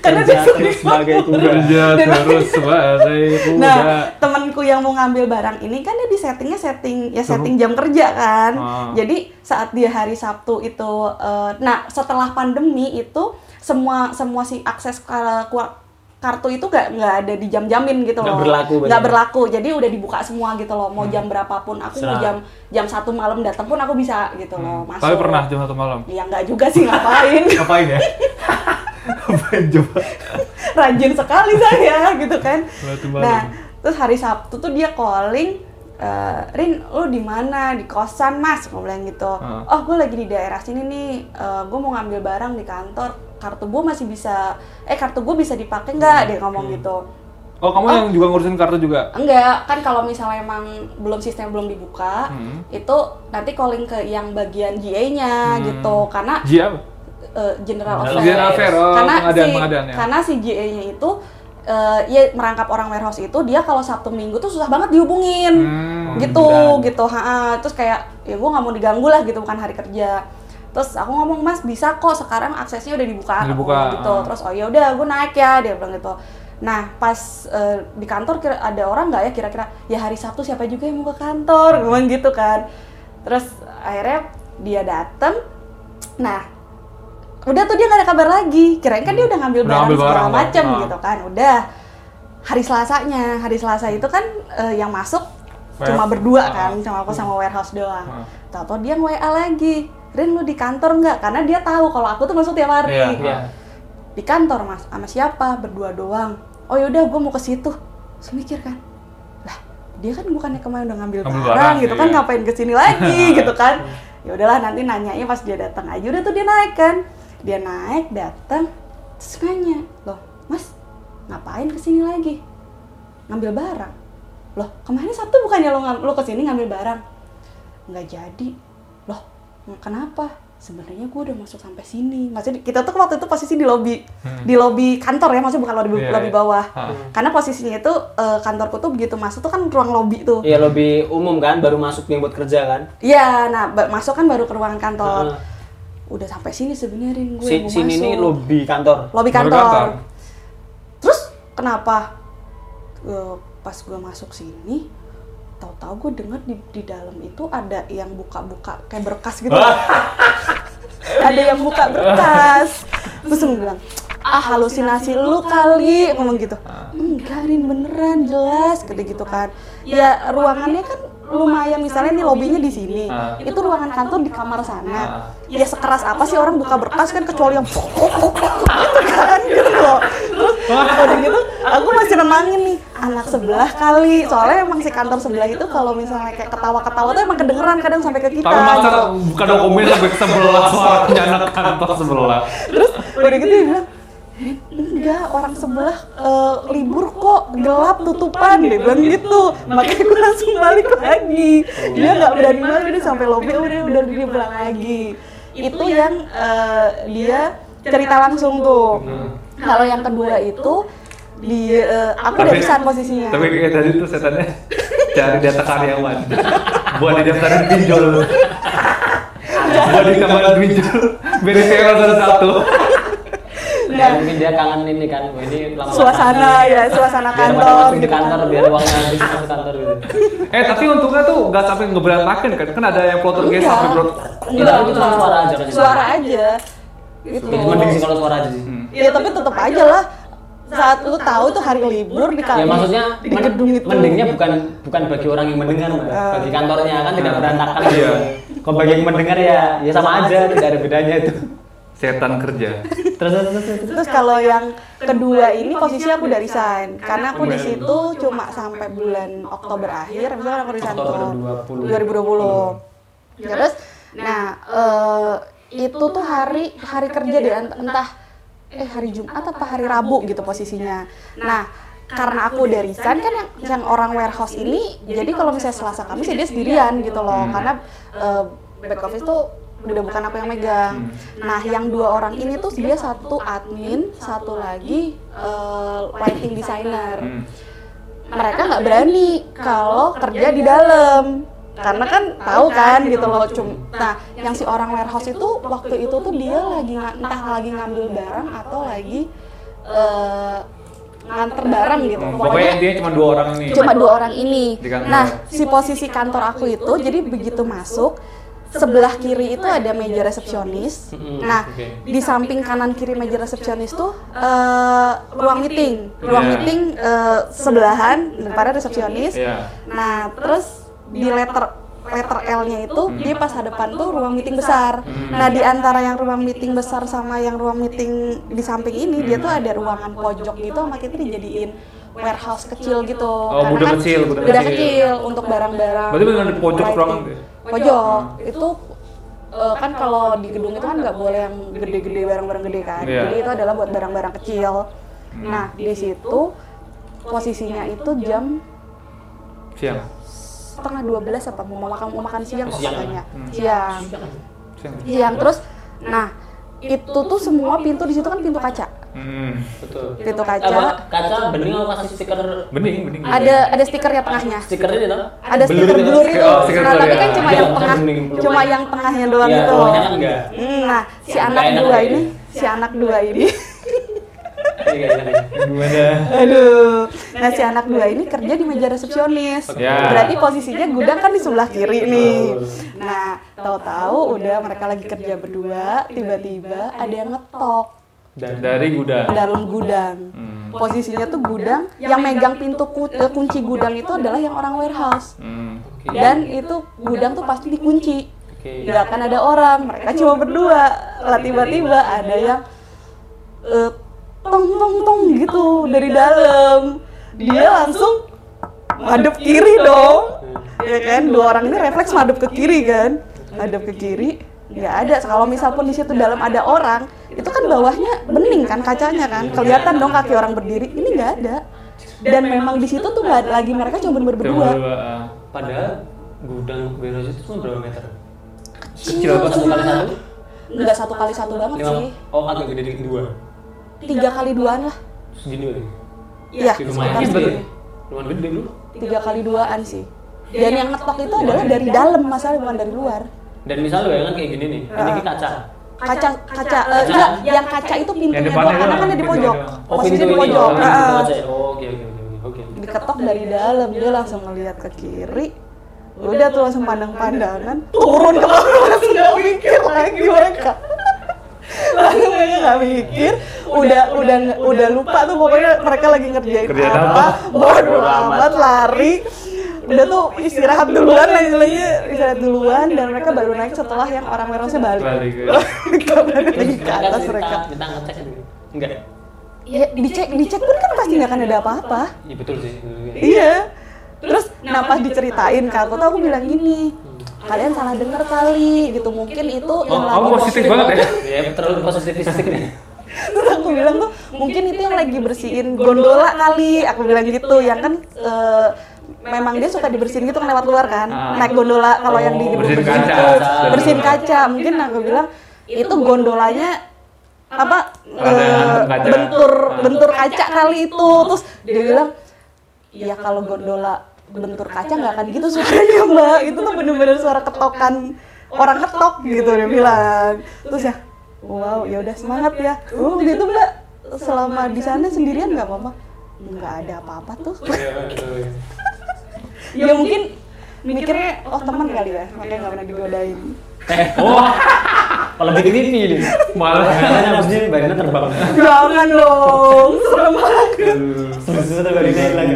Karena dia sering sebagai. Kerja terus sebagai kuda. Nah, temanku yang mau ngambil barang ini kan dia di settingnya setting ya setting jam kerja kan. Ah. Jadi saat dia hari Sabtu itu, eh, nah setelah pandemi itu semua semua si akses ke- kartu itu gak nggak ada di jam-jamin gitu Nggak loh. berlaku berarti. Nggak berlaku. Jadi udah dibuka semua gitu loh. Mau jam berapapun, aku mau Serah. jam jam satu malam datang pun aku bisa gitu loh masuk. Tapi pernah jam satu malam. Ya nggak juga sih ngapain. [LAUGHS] Ngapain ya? Ngapain coba? rajin sekali saya gitu kan. Nah, terus hari Sabtu tuh dia calling, eh, Rin, lu di mana? Di kosan mas, mau bilang gitu. Heeh. Oh, gue lagi di daerah sini nih. gue mau ngambil barang di kantor. Kartu gue masih bisa, eh kartu gue bisa dipakai nggak? Dia ngomong gitu. Oh kamu yang juga ngurusin kartu juga? Enggak, kan kalau misalnya emang belum sistem belum dibuka, Hmm. itu nanti calling ke yang bagian GA-nya gitu. Karena apa? eh, General General Affair. General Affair, oh, karena pengadaan- si, pengadaan, ya. Karena si GA-nya itu eh, ya merangkap orang warehouse itu dia kalau Sabtu Minggu tuh susah banget dihubungin. Hmm, gitu, dan- gitu. Ha, terus kayak ya gue nggak mau diganggu lah gitu bukan hari kerja. Terus aku ngomong mas bisa kok sekarang aksesnya udah dibuka, Aku Dibuka, ngomong gitu. ah. Terus oh ya udah gue naik ya dia bilang gitu. Nah pas eh, di kantor kira ada orang nggak ya kira-kira ya hari Sabtu siapa juga yang mau ke kantor, ngomong gitu kan. Terus akhirnya dia dateng. Nah udah tuh dia nggak ada kabar lagi. Kirain kan dia udah ngambil Udah barang ngambil segala barang, macem ah. gitu kan. Udah hari Selasanya, hari Selasa itu kan eh, yang masuk cuma berdua ah. kan, sama aku sama warehouse doang. Ah. Tahu-tahu dia nge-WA lagi. Rin lu di kantor nggak karena dia tahu kalau aku tuh masuk tiap hari Iya. Iya. di kantor mas sama siapa berdua doang oh yaudah gue mau ke situ Terus mikir kan lah dia kan bukannya kemarin udah ngambil, Ngambil barang, barang, gitu kan iya. ngapain ke sini lagi [LAUGHS] gitu kan ya udahlah nanti nanyanya pas dia datang aja udah tuh dia naik kan dia naik datang terus nanya loh mas ngapain ke sini lagi? Ngambil barang? Loh kemarin sabtu bukannya lo lo ke sini ngambil barang? Nggak jadi. Loh kenapa? Sebenarnya gue udah masuk sampai sini. Maksudnya kita tuh waktu itu posisi di lobi di lobi kantor ya maksudnya bukan lobi Iya, lobi iya. bawah. Ah. karena posisinya itu eh, kantorku tuh begitu masuk tuh kan ruang lobi tuh. Iya lebih umum kan, baru masuk yang buat kerja kan. iya nah ba- masuk kan baru ke ruangan kantor. Heeh. Udah sampai sini sebenarnya gue Si, mau sini masuk nih lobby kantor. lobi kantor. kantor. Terus kenapa Eh, pas gue masuk sini, tahu-tahu gue denger di, di dalam itu ada yang buka-buka kayak berkas gitu. [LAUGHS] [LAUGHS] ada yang buka berkas. Terus gue bilang, ah halusinasi lu kali ngomong gitu. Enggak, Rin beneran jelas, gitu gitu kan. Ya ruangannya kan lumayan misalnya nih lobinya di sini. Ah. itu ruangan kantor di kamar sana. Ah. ya sekeras apa sih orang buka berkas kan kecuali yang gitu [LAUGHS] kan gitu loh terus udah gitu aku masih nenangin nih anak sebelah kali. Soalnya emang si kantor sebelah itu kalau misalnya kayak ketawa-ketawa tuh emang kedengeran kadang sampai ke kita. Tapi masa buka dokumen sampai ke sebelah [LAUGHS] suaranya anak kantor sebelah. terus udah gitu "Eh, enggak orang sebelah eh, libur kok gelap tutupan dia bilang gitu makanya gue langsung balik lagi dia nggak berani balik dia sampai lobby udah udah dia pulang lagi itu yang eh, dia cerita langsung tuh kalau yang kedua itu di eh, aku udah pisan posisinya Tapi kayak tadi tuh setannya cari data karyawan. Buat di daftarin pinjol. [LAUGHS] Buat di tambahin pinjol. Biar di satu-satu. Ya, mungkin dia kangen ini kan, oh, ini lama suasana ya suasana biar kantor di gitu kan. kantor biar uangnya habis masuk kantor gitu. [LAUGHS] Eh tapi untungnya tuh nggak sampai ngeberantakin kan? Kan ada yang plotter guys Enggak. sampai brot. Ya, tapi itu cuma suara aja kan. suara aja gitu Itu mending sih kalau suara aja sih. Ya tapi tetap aja lah saat lu tahu itu hari libur di Ya kantor maksudnya di gedung itu. mendingnya bukan bukan bagi orang yang mendengar. Ah. bagi kantornya kan tidak berantakan Iya. gitu. Kalau bagi yang mendengar ya ya sama aja, tidak ada bedanya itu. [LAUGHS] Setan kerja. [LAUGHS] Terus terus terus. terus. Terus kalau yang kedua ini posisi aku udah resign karena aku di situ cuma sampai bulan Oktober akhir, misalnya aku resign Oktober tuh 2020. Terus, nah eh, itu tuh hari hari kerja deh. ent- entah eh hari Jumat apa hari Rabu gitu posisinya. Nah karena aku udah resign kan yang, yang orang warehouse ini jadi kalau misalnya Selasa Kamis ya dia sendirian gitu loh. karena eh, back office tuh udah bukan aku yang megang. Nah, yang dua orang ini tuh dia satu admin, satu lagi eh, lighting designer. Hmm. Mereka nggak berani kalau kerja di dalam karena kan tahu kan gitu loh cum nah yang si orang warehouse itu waktu itu tuh dia lagi entah lagi ngambil barang atau lagi eh, nganter barang gitu Hmm, Pokoknya intinya cuma dua orang ini. cuma dua orang ini. Nah, si posisi kantor aku itu, jadi begitu masuk, sebelah kiri itu ada meja resepsionis. Mm-mm, Nah, oke. di samping kanan kiri meja resepsionis tuh eh, ruang meeting, ruang Iya. meeting eh, sebelahan daripada resepsionis. Iya. Nah, terus di letter letter L-nya itu dia pas hadapan tuh ruang meeting besar. Nah, di antara yang ruang meeting besar sama yang ruang meeting di samping ini dia tuh ada ruangan pojok gitu sama kita dijadiin warehouse kecil gitu. Oh, Karena gudang kan kecil, gudang gudang kecil. kecil untuk barang-barang. Berarti benar di pojok ruangan ya? Pojok itu eh, kan kalau di gedung itu kan nggak boleh yang gede-gede barang-barang gede kan. Iya. Jadi itu adalah buat barang-barang kecil. Nah, di situ posisinya itu jam Siang. setengah 12 apa mau makan mau makan siang kok Siang. katanya siang Siang. siang terus nah itu tuh semua pintu di situ kan pintu kaca Hmm. Betul. pintu Apa, kaca kaca bening apa kasih stiker Bening, bening. ada ada stikernya tengahnya stiker ini loh. ada stiker Blur blur itu. itu Oh, stiker nah tapi ya. kan cuma Iya, yang tengah cuma yang tengahnya doang Iya, gitu bawahnya kan enggak. Hmm, nah si Nggak anak dua ya. ini si anak dua ini Iya, iya, iya. Gimana? Aduh. Nah, si anak dua ini kerja di meja resepsionis. Ya. Berarti posisinya gudang kan di sebelah kiri nih. Nah, tahu-tahu udah mereka lagi kerja berdua, tiba-tiba ada yang ngetok Dan dari gudang. dalam gudang. Hmm. Posisinya tuh gudang, yang megang pintu ku- kunci gudang itu adalah yang orang warehouse. Hmm. Dan itu gudang tuh pasti dikunci. Oke. nggak akan ada orang mereka cuma berdua lah tiba-tiba ada yang eh, tong tong tong gitu dari dalam dia langsung madep kiri dong ya kan dua orang ini refleks madep ke kiri kan madep ke kiri nggak ada kalau misal pun di situ dalam ada orang itu kan bawahnya bening kan kacanya kan. Kelihatan dong kaki orang berdiri. Ini nggak ada. Dan memang di situ tuh nggak lagi. Mereka cuma berdua. ah. Padahal gudang warehouse itu cuma berapa meter? kecil Apa? Satu kali satu? nggak satu kali satu banget sih. Oh, agak gede dikit dua. tiga kali duaan lah. Segini berarti. iya Lumayan sekitar gede. Lumayan gede lu. tiga kali duaan sih. Dan yang ngetok itu adalah dari dalam. masalah bukan dari luar. Dan misalnya ya kan kayak gini nih, ini ki kaca. kaca kaca eh, enggak yang kaca itu pintunya Yang depannya doang karena kan ada di pojok doang. Oh, di pojok. Oh, oke oke oke. Oke. diketok dari dalam dia langsung ngeliat ke kiri. Udah tuh langsung pandang-pandangan. turun ke bawah langsung nggak mikir lagi. mereka langsung mereka nggak mikir. Udah udah udah lupa tuh pokoknya mereka lagi ngerjain Kerjaan apa. apa? bodo amat. lari udah tuh istirahat duluan lah istilahnya istirahat duluan dan mereka baru naik setelah yang orang merosnya balik ya. balik [LAUGHS] lagi ke atas mereka Kita ngecek gitu. Enggak. ya dicek dicek pun kan pasti nggak akan ada apa-apa Iya betul sih. Iya. Terus nah pas diceritain ke aku tuh aku bilang gini, kalian salah dengar kali gitu mungkin itu yang Oh, kamu lagi positif banget ya? Ya terlalu positivistik nih. Terus aku bilang tuh mungkin itu yang lagi bersihin gondola kali, aku bilang gitu, yang kan eh, memang dia suka dibersihin gitu kan lewat luar kan, Ah. naik gondola kalau yang di Oh, bersihin bersih kaca. itu, bersihin kaca, mungkin aku bilang itu gondolanya apa? kaca. bentur bentur kaca kali itu. terus dia bilang Iya kalau gondola bentur kaca nggak akan gitu suaranya mbak. Itu tuh bener-bener suara ketokan. orang ketok gitu dia bilang. terus ya wow ya udah semangat ya. Oh gitu mbak. Selama di sana sendirian nggak apa-apa? Nggak ada apa-apa tuh ya mungkin mikirnya oh teman kali ya makanya nggak pernah digodain Eh, wah. Kalau bikin ini nih. Malah. Katanya ini badannya terbang. jangan dong serem banget Sesuatu badannya hilang.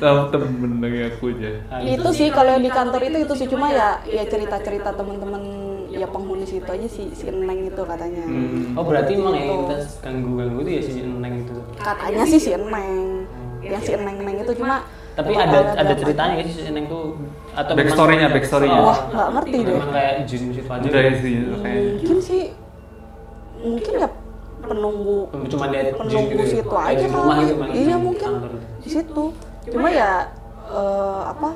Tahu temen lagi aku aja. itu sih kalau yang di kantor itu itu sih cuma ya ya cerita-cerita teman-teman ya penghuni situ aja si si Neng itu katanya Hmm. Oh berarti emang yang kita ganggu-ganggu itu ya si Neng itu. katanya sih si Neng yang si Neng Neng itu cuma Tapi ada ada ceritanya nggak sih si Neng tuh? Atau Backstory-nya, backstory-nya. Oh, Wah, nggak ngerti deh. Memang kayak jin situ aja. Udah ya sih, mungkin sih mungkin ya penunggu Cuma lihat jin penunggu gitu. situ Kayak aja di rumah kali. gitu, iya di mungkin di situ. Cuma ya eh, apa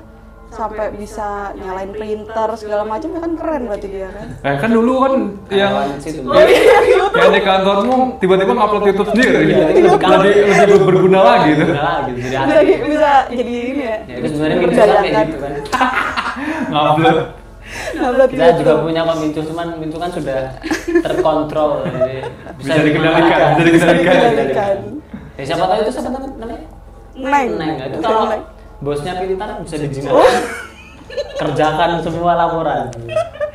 sampai bisa nyalain printer segala macam ya kan keren berarti dia kan Eh kan dulu kan yang Karyawan situ. yang di kantormu tiba-tiba ngupload YouTube sendiri. Iya, itu lebih kantor. lebih lebih berguna lagi tuh. Jadi bisa, bisa jadi ini ya Ya, itu sebenarnya kayak gitu kan. [LAUGHS] Ngupload. Nah, Kita itu. juga punya kok Mincu, cuman Mincu kan sudah terkontrol. Jadi Bisa dikendalikan, bisa dikendalikan. Dikendalikan. Ya, siapa tahu itu siapa namanya? Neng. Neng. Itu Bisa kalau Neng. Bosnya pintar bisa dijinakkan. Oh. Kerjakan semua laporan.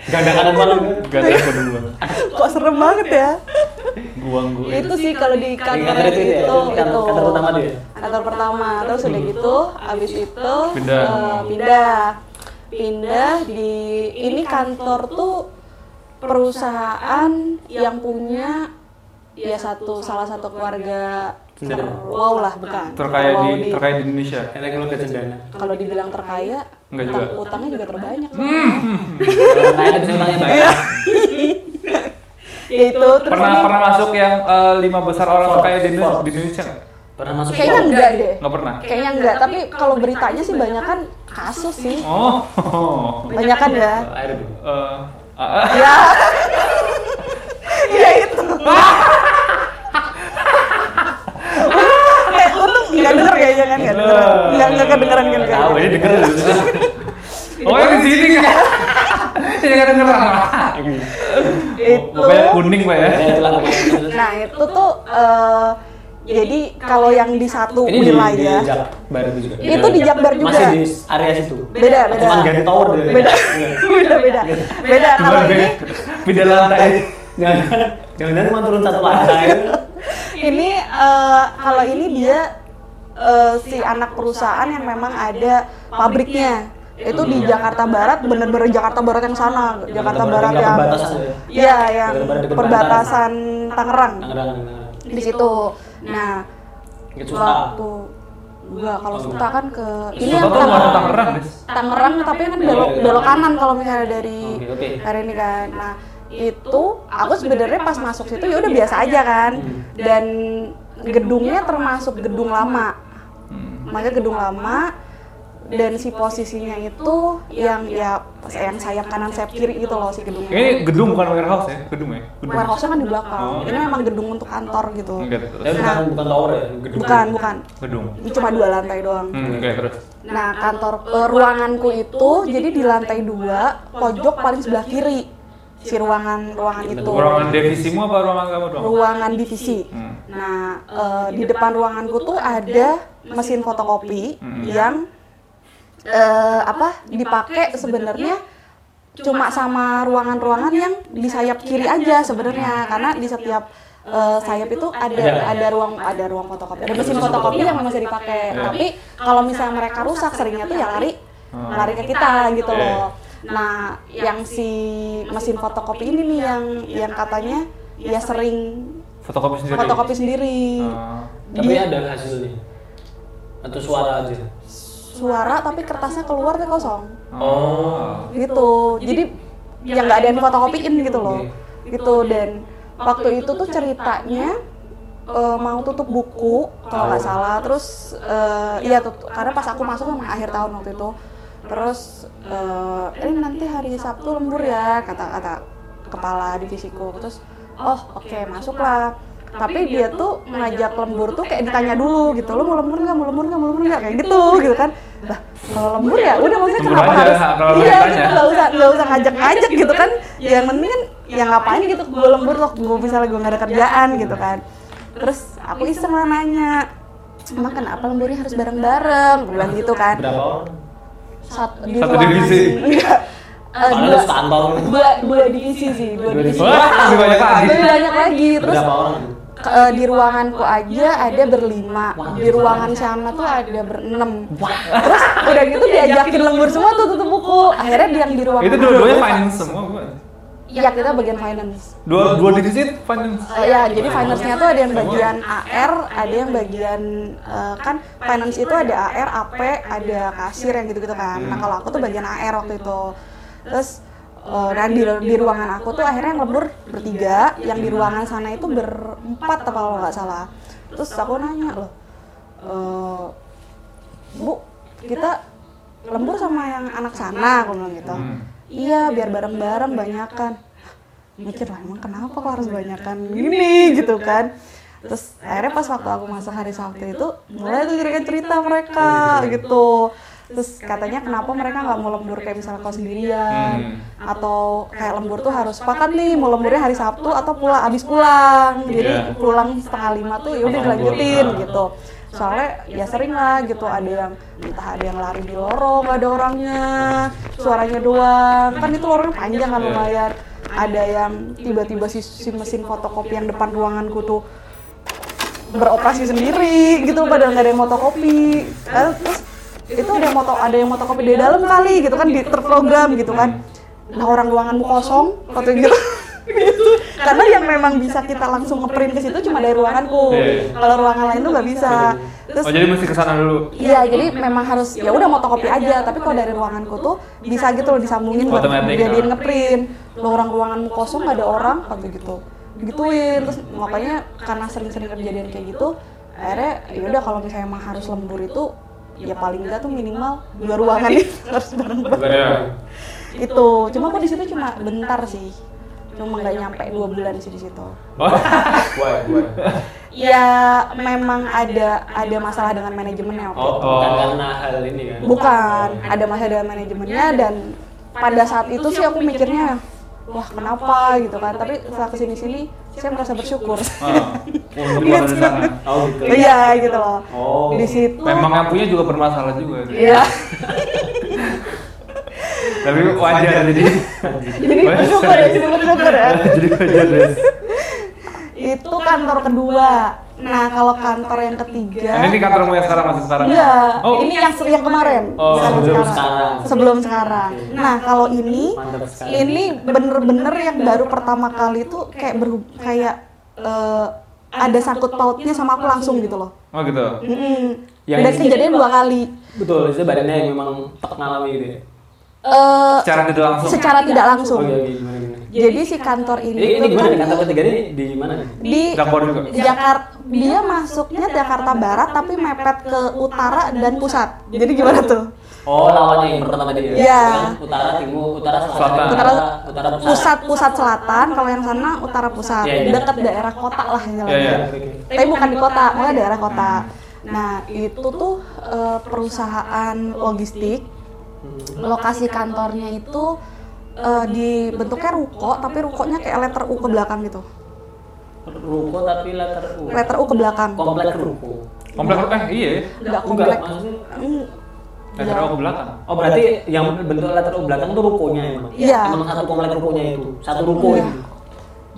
Gak ada kanan malam. Gak ada aku dulu. kok serem banget ya Guang gua. itu sih kalau di kantor itu itu, itu, Kantor- kantor pertama dia? kantor pertama terus udah gitu abis itu Pindah. eh, pindah pindah di ini kantor tuh perusahaan yang punya ya satu salah satu keluarga Bener. wow lah bukan Terkaya Kalau di terkaya di Indonesia. Karena kalau gak cendana. kalau dibilang terkaya Enggak juga. utangnya juga terbanyak [LAUGHS] Kalau kaya bisa utangnya banyak. ya itu terus Pernah ini- pernah masuk yang eh, lima besar orang terkaya di Indonesia, di Indonesia nggak? Pernah masuk kayaknya enggak deh Nggak pernah. kayaknya enggak tapi kalau beritanya sih banyak kan kasus sih Oh. banyak kan ya Oh, air dulu. Eh, ah, ya [LAUGHS] ya itu eh untung nggak denger kayaknya kan nggak denger nggak nggak kedengeran kan Tahu, kayaknya ini denger. Oh di sini kan? Ini kan dengeran. itu Pokoknya kuning pak ya. Nah itu tuh eh, jadi kalau yang di satu Ini di, di wilayah Jakbar itu juga. Itu di Jakbar juga. Masih di area situ. Beda, beda. Cuma ganti tower deh. [LAUGHS] beda beda beda beda kalau ini Pindah lantai. Jangan, jangan cuma turun satu lantai. [LAUGHS] ini eh, kalau ini dia eh, si anak perusahaan yang memang ada pabriknya. itu di Jakarta Barat bener-bener Jakarta Barat yang sana. Jakarta Barat yang ya? iya yang perbatasan Tangerang. Di situ. Nah Suta. waktu enggak kalau Suta kan ke ini yang Tangerang. Tangerang, tapi kan belok belok kanan kalau misalnya dari dari ini kan. Nah itu aku sebenarnya pas masuk situ ya udah biasa aja kan. Dan gedungnya termasuk gedung lama makanya gedung lama dan si posisinya itu yang ya yang sayap kanan sayap kiri gitu loh si gedungnya Ini gedung bukan warehouse ya, gedung ya. Gedung. warehouse-nya kan di belakang Oh. ini memang gedung untuk kantor gitu Enggak. Tapi bukan bukan tower ya, gedung. bukan bukan Gedung. ini cuma dua lantai doang Hmm, oke, terus. Nah, kantor eh, ruanganku itu jadi di lantai dua, pojok paling sebelah kiri si ruangan ruangan itu. Ruangan divisimu apa ruangan kamu dong? Ruangan divisi. Hmm. Nah, eh, di depan ruanganku tuh ada mesin fotokopi yang eh, apa dipakai sebenarnya cuma sama ruangan-ruangan yang di sayap kiri aja sebenarnya. karena di setiap eh, sayap itu ada ada ruang ada ruang fotokopi. Ada mesin fotokopi yang memang bisa dipakai. Tapi kalau misalnya mereka rusak seringnya tuh ya lari. lari ke kita gitu loh nah yang si mesin fotokopi ini nih yang yang katanya ya sering Fotokopi sendiri. fotokopi sendiri. Ah. Tapi ada hasilnya. Atau suara aja. suara tapi kertasnya keluar tuh kosong. Oh. gitu. Jadi yang nggak ada yang fotokopiin gitu loh. gitu. Dan waktu itu tuh ceritanya eh, mau tutup buku kalau nggak salah. Terus eh, iya tut- karena pas aku masuk memang akhir tahun waktu itu terus eh, ini nanti hari Sabtu lembur ya kata kata kepala divisiku. Terus oh oke masuklah. Tapi dia tuh ngajak lembur tuh kayak ditanya dulu gitu lo mau lembur nggak? Mau lembur nggak? Mau lembur nggak? Kayak gitu gitu kan. Lah kalau lembur ya udah maksudnya Lembur kenapa aja, harus kalau iya gitu nggak usah nggak usah ngajak-ngajak gitu kan. yang penting kan ya ngapain gitu gue lembur loh gue misalnya gue nggak ada kerjaan gitu kan. terus aku iseng nanya emang kenapa lemburnya harus bareng-bareng? Gue bilang gitu kan. Berapa orang? Satu, di Satu divisi. enggak. Padahal dua, sekantor. dua, dua divisi sih dua divisi. Wah, lebih banyak lagi. lebih banyak lagi. Terus Berapa orang? ke- eh, di ruanganku aja ada berlima. Di ruangan sana tuh ada berenam. Terus udah gitu diajakin lembur semua tuh tutup buku. Akhirnya dia yang di ruangan Itu dua-duanya finance semua? Iya kita bagian finance. Dua dua divisi finance. Ya jadi finance-nya tuh ada yang bagian AR ada yang bagian eh, kan finance itu ada AR AP ada kasir yang gitu gitu kan. Nah kalau aku tuh bagian AR waktu itu. Terus eh, nah di, di ruangan aku tuh akhirnya yang lembur bertiga. yang di ruangan sana itu berempat apa kalau nggak salah. Terus aku nanya loh eh, bu kita lembur sama yang anak sana aku bilang gitu. Hmm. Iya biar bareng-bareng banyakan. mikir lah emang kenapa kok harus banyakan [LAUGHS] gini gitu kan. terus akhirnya pas waktu aku masuk hari Sabtu itu mulai tuh cerita cerita mereka gitu. terus katanya kenapa mereka nggak mau lembur kayak misalnya kau sendirian? atau kayak lembur tuh harus sepakat nih mau lemburnya hari Sabtu atau pulang abis pulang. jadi Iya. pulang setengah lima tuh ya udah dilanjutin gitu soalnya ya sering lah gitu ada yang entah ada yang lari di lorong nggak ada orangnya suaranya doang. kan itu lorongnya panjang kan lumayan. Ada yang tiba-tiba si, si mesin fotokopi yang depan ruanganku tuh beroperasi sendiri gitu padahal nggak ada yang fotokopi. Terus itu ada yang moto ada yang fotokopi di dalam kali gitu kan di terprogram gitu kan. Nah. Orang ruanganmu kosong atau gitu gitu karena yang memang bisa kita langsung ngeprint ke situ cuma dari ruanganku Iya. kalau ruangan lain tuh nggak bisa terus Oh jadi mesti ke sana dulu. Iya, jadi memang harus ya udah fotokopi aja, tapi kalau dari ruanganku tuh bisa gitu loh disambungin buat Otomatis. jadiin ngeprint. Lo orang ruanganmu kosong gak ada orang, kata gitu. Digituin, terus makanya karena sering-sering kejadian kayak gitu, akhirnya ya udah kalau misalnya emang harus lembur itu ya paling enggak tuh minimal dua ruangan itu [LAUGHS] harus bareng-bareng. Iya. Itu, cuma aku di situ cuma bentar sih. Cuma nggak nyampe dua bulan sih di situ. [LAUGHS] Gue. Ya memang ada ada masalah dengan manajemennya waktu Oh, itu. bukan Oh. karena hal ini kan? Bukan, ada masalah dengan manajemennya dan pada saat itu sih aku mikirnya, wah kenapa gitu kan. Tapi setelah ke sini-sini, saya merasa bersyukur. Ah, [LAUGHS] dari sana. Oh gitu. Iya gitu loh. Oh. Di situ. Memang yang punya juga bermasalah juga. Iya. [LAUGHS] Tapi wajar [LAUGHS] jadi. Jadi bersyukur ya, jadi bersyukur ya. [LAUGHS] jadi wajar deh. Itu kantor kedua. Nah, kalau kantor yang ketiga ini kantormu yang sekarang masih sekarang? Enggak, Oh. ini yang yang kemarin. Oh, sebelum sekarang. Sebelum sekarang. Nah, kalau ini ini bener-bener yang baru pertama kali tuh kayak berhub kayak eh, ada sangkut pautnya sama aku langsung gitu loh. Oh gitu. Mm-mm. Yang Dan ini- kejadian dua kali. Betul, itu badannya yang memang tak ngalami gitu ya. Eh, Secara tidak langsung. secara tidak langsung. Oh iya, iya, gimana gimana. Jadi si kantor ini, Ini, ini gimana kan kantor ketiga ini di mana di Jakpor juga. Jakarta dia masuknya Jakarta Barat tapi mepet ke utara dan pusat. Jadi gimana tuh? Oh, lawannya yang pertama tadi ya? Iya. Utara, timur, utara, selatan, utara, utara, pusat. Pusat pusat selatan, kalau yang sana utara pusat, Iya, iya. dekat daerah kota lah Iya, iya. Oke, oke. Tapi bukan di kota, malah daerah kota. Nah itu tuh eh, perusahaan logistik, lokasi kantornya itu eh, dibentuknya ruko, tapi rukonya kayak letter U ke belakang gitu. Ruko tapi letter U. Letter U ke belakang. Komplek ruko. Komplek eh iya. ya. Enggak Enggak, komplek. maksudnya Mm, Letter O ke belakang. Oh berarti yang bentuk letter U belakang itu rukonya emang? Iya. Emang satu komplek rukonya itu, satu ruko Iya. itu.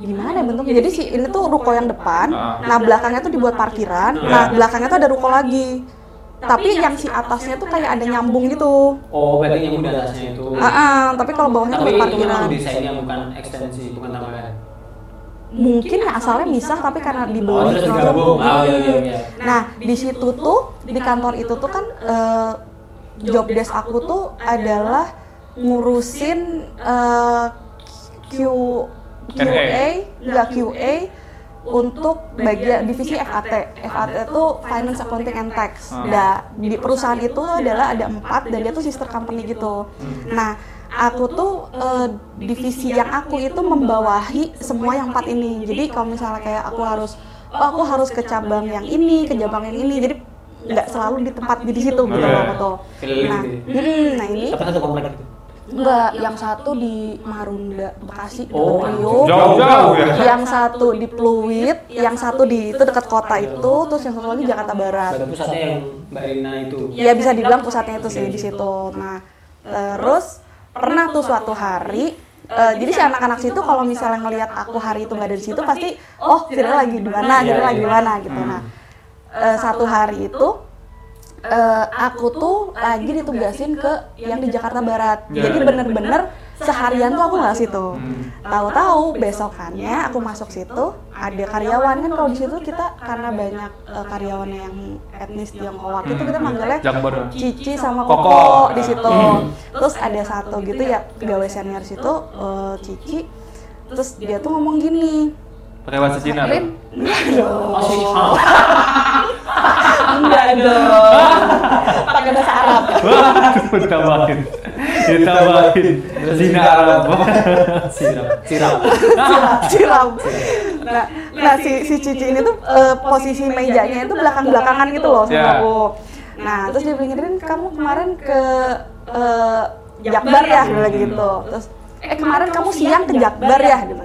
gimana ya bentuknya? Jadi si ini tuh ruko yang depan, Ah. nah belakangnya tuh dibuat parkiran, Iya. nah belakangnya tuh ada ruko lagi. Tapi yang si atasnya tuh kayak ada nyambung gitu. Oh berarti yang udah atasnya itu. Ah, ah, tapi kalau bawahnya Tapi buat itu parkiran. memang desainnya bukan ekstensi, bukan tambahan. Mungkin ya asalnya misah tapi karena dibeli. Oh terus digabung. Oh iya iya iya. Nah, di situ tuh di kantor itu tuh kan eh, job desk aku tuh adalah ngurusin eh, Q QA, enggak QA untuk bagian divisi FAT. FAT itu Finance Accounting and Tax. Nah, di perusahaan itu adalah ada empat dan dia tuh sister company gitu. Nah, aku tuh eh, divisi yang aku itu membawahi semua yang empat ini. Jadi kalau misalnya kayak aku harus oh aku harus ke cabang yang ini, ke cabang yang ini. Jadi nggak selalu di tempat di situ gitu loh Nah, gitu nah ini Tapi satu komplek itu. Enggak yang satu di Marunda Bekasi Oh, Priok. Jauh-jauh ya. Yang satu di Pluit, yang satu di itu dekat kota itu, terus yang satu lagi Jakarta Barat. Pusatnya yang Mbak Rina itu. Ya bisa dibilang pusatnya itu sih di situ. Nah, terus pernah tuh suatu hari eh, jadi si anak-anak situ kalau misalnya ngelihat aku hari itu nggak ada di situ pasti oh Firda lagi di mana, Firda lagi di mana gitu. Nah, eh, satu hari itu eh, aku tuh lagi ditugasin ke yang di Jakarta Barat. Ya. Jadi bener-bener seharian tuh aku nggak situ. Hmm. Tahu-tahu besokannya aku masuk situ ada karyawan kan kalau di situ kita karena banyak eh, karyawan yang etnis Tionghoa itu kita manggilnya Jakbar. Cici sama Koko. Koko di situ. Terus ada satu gitu ya pegawai senior situ eh, Cici. Terus dia tuh ngomong gini, Pakai bahasa Cina. Enggak dong, Masih [LAUGHS] enggak dong, pakai bahasa Arab. Ditambahin. Ditambahin. Cina Arab. siram. Siram. Siram. Nah, nah si, si Cici ini tuh eh, posisi mejanya itu belakang-belakangan gitu loh sama Ya. aku. Nah, terus dia bilang, Rin, kamu kemarin ke eh, Jakbar ya? Bilang gitu. Terus, eh kemarin kamu siang ke Jakbar ya? Gitu.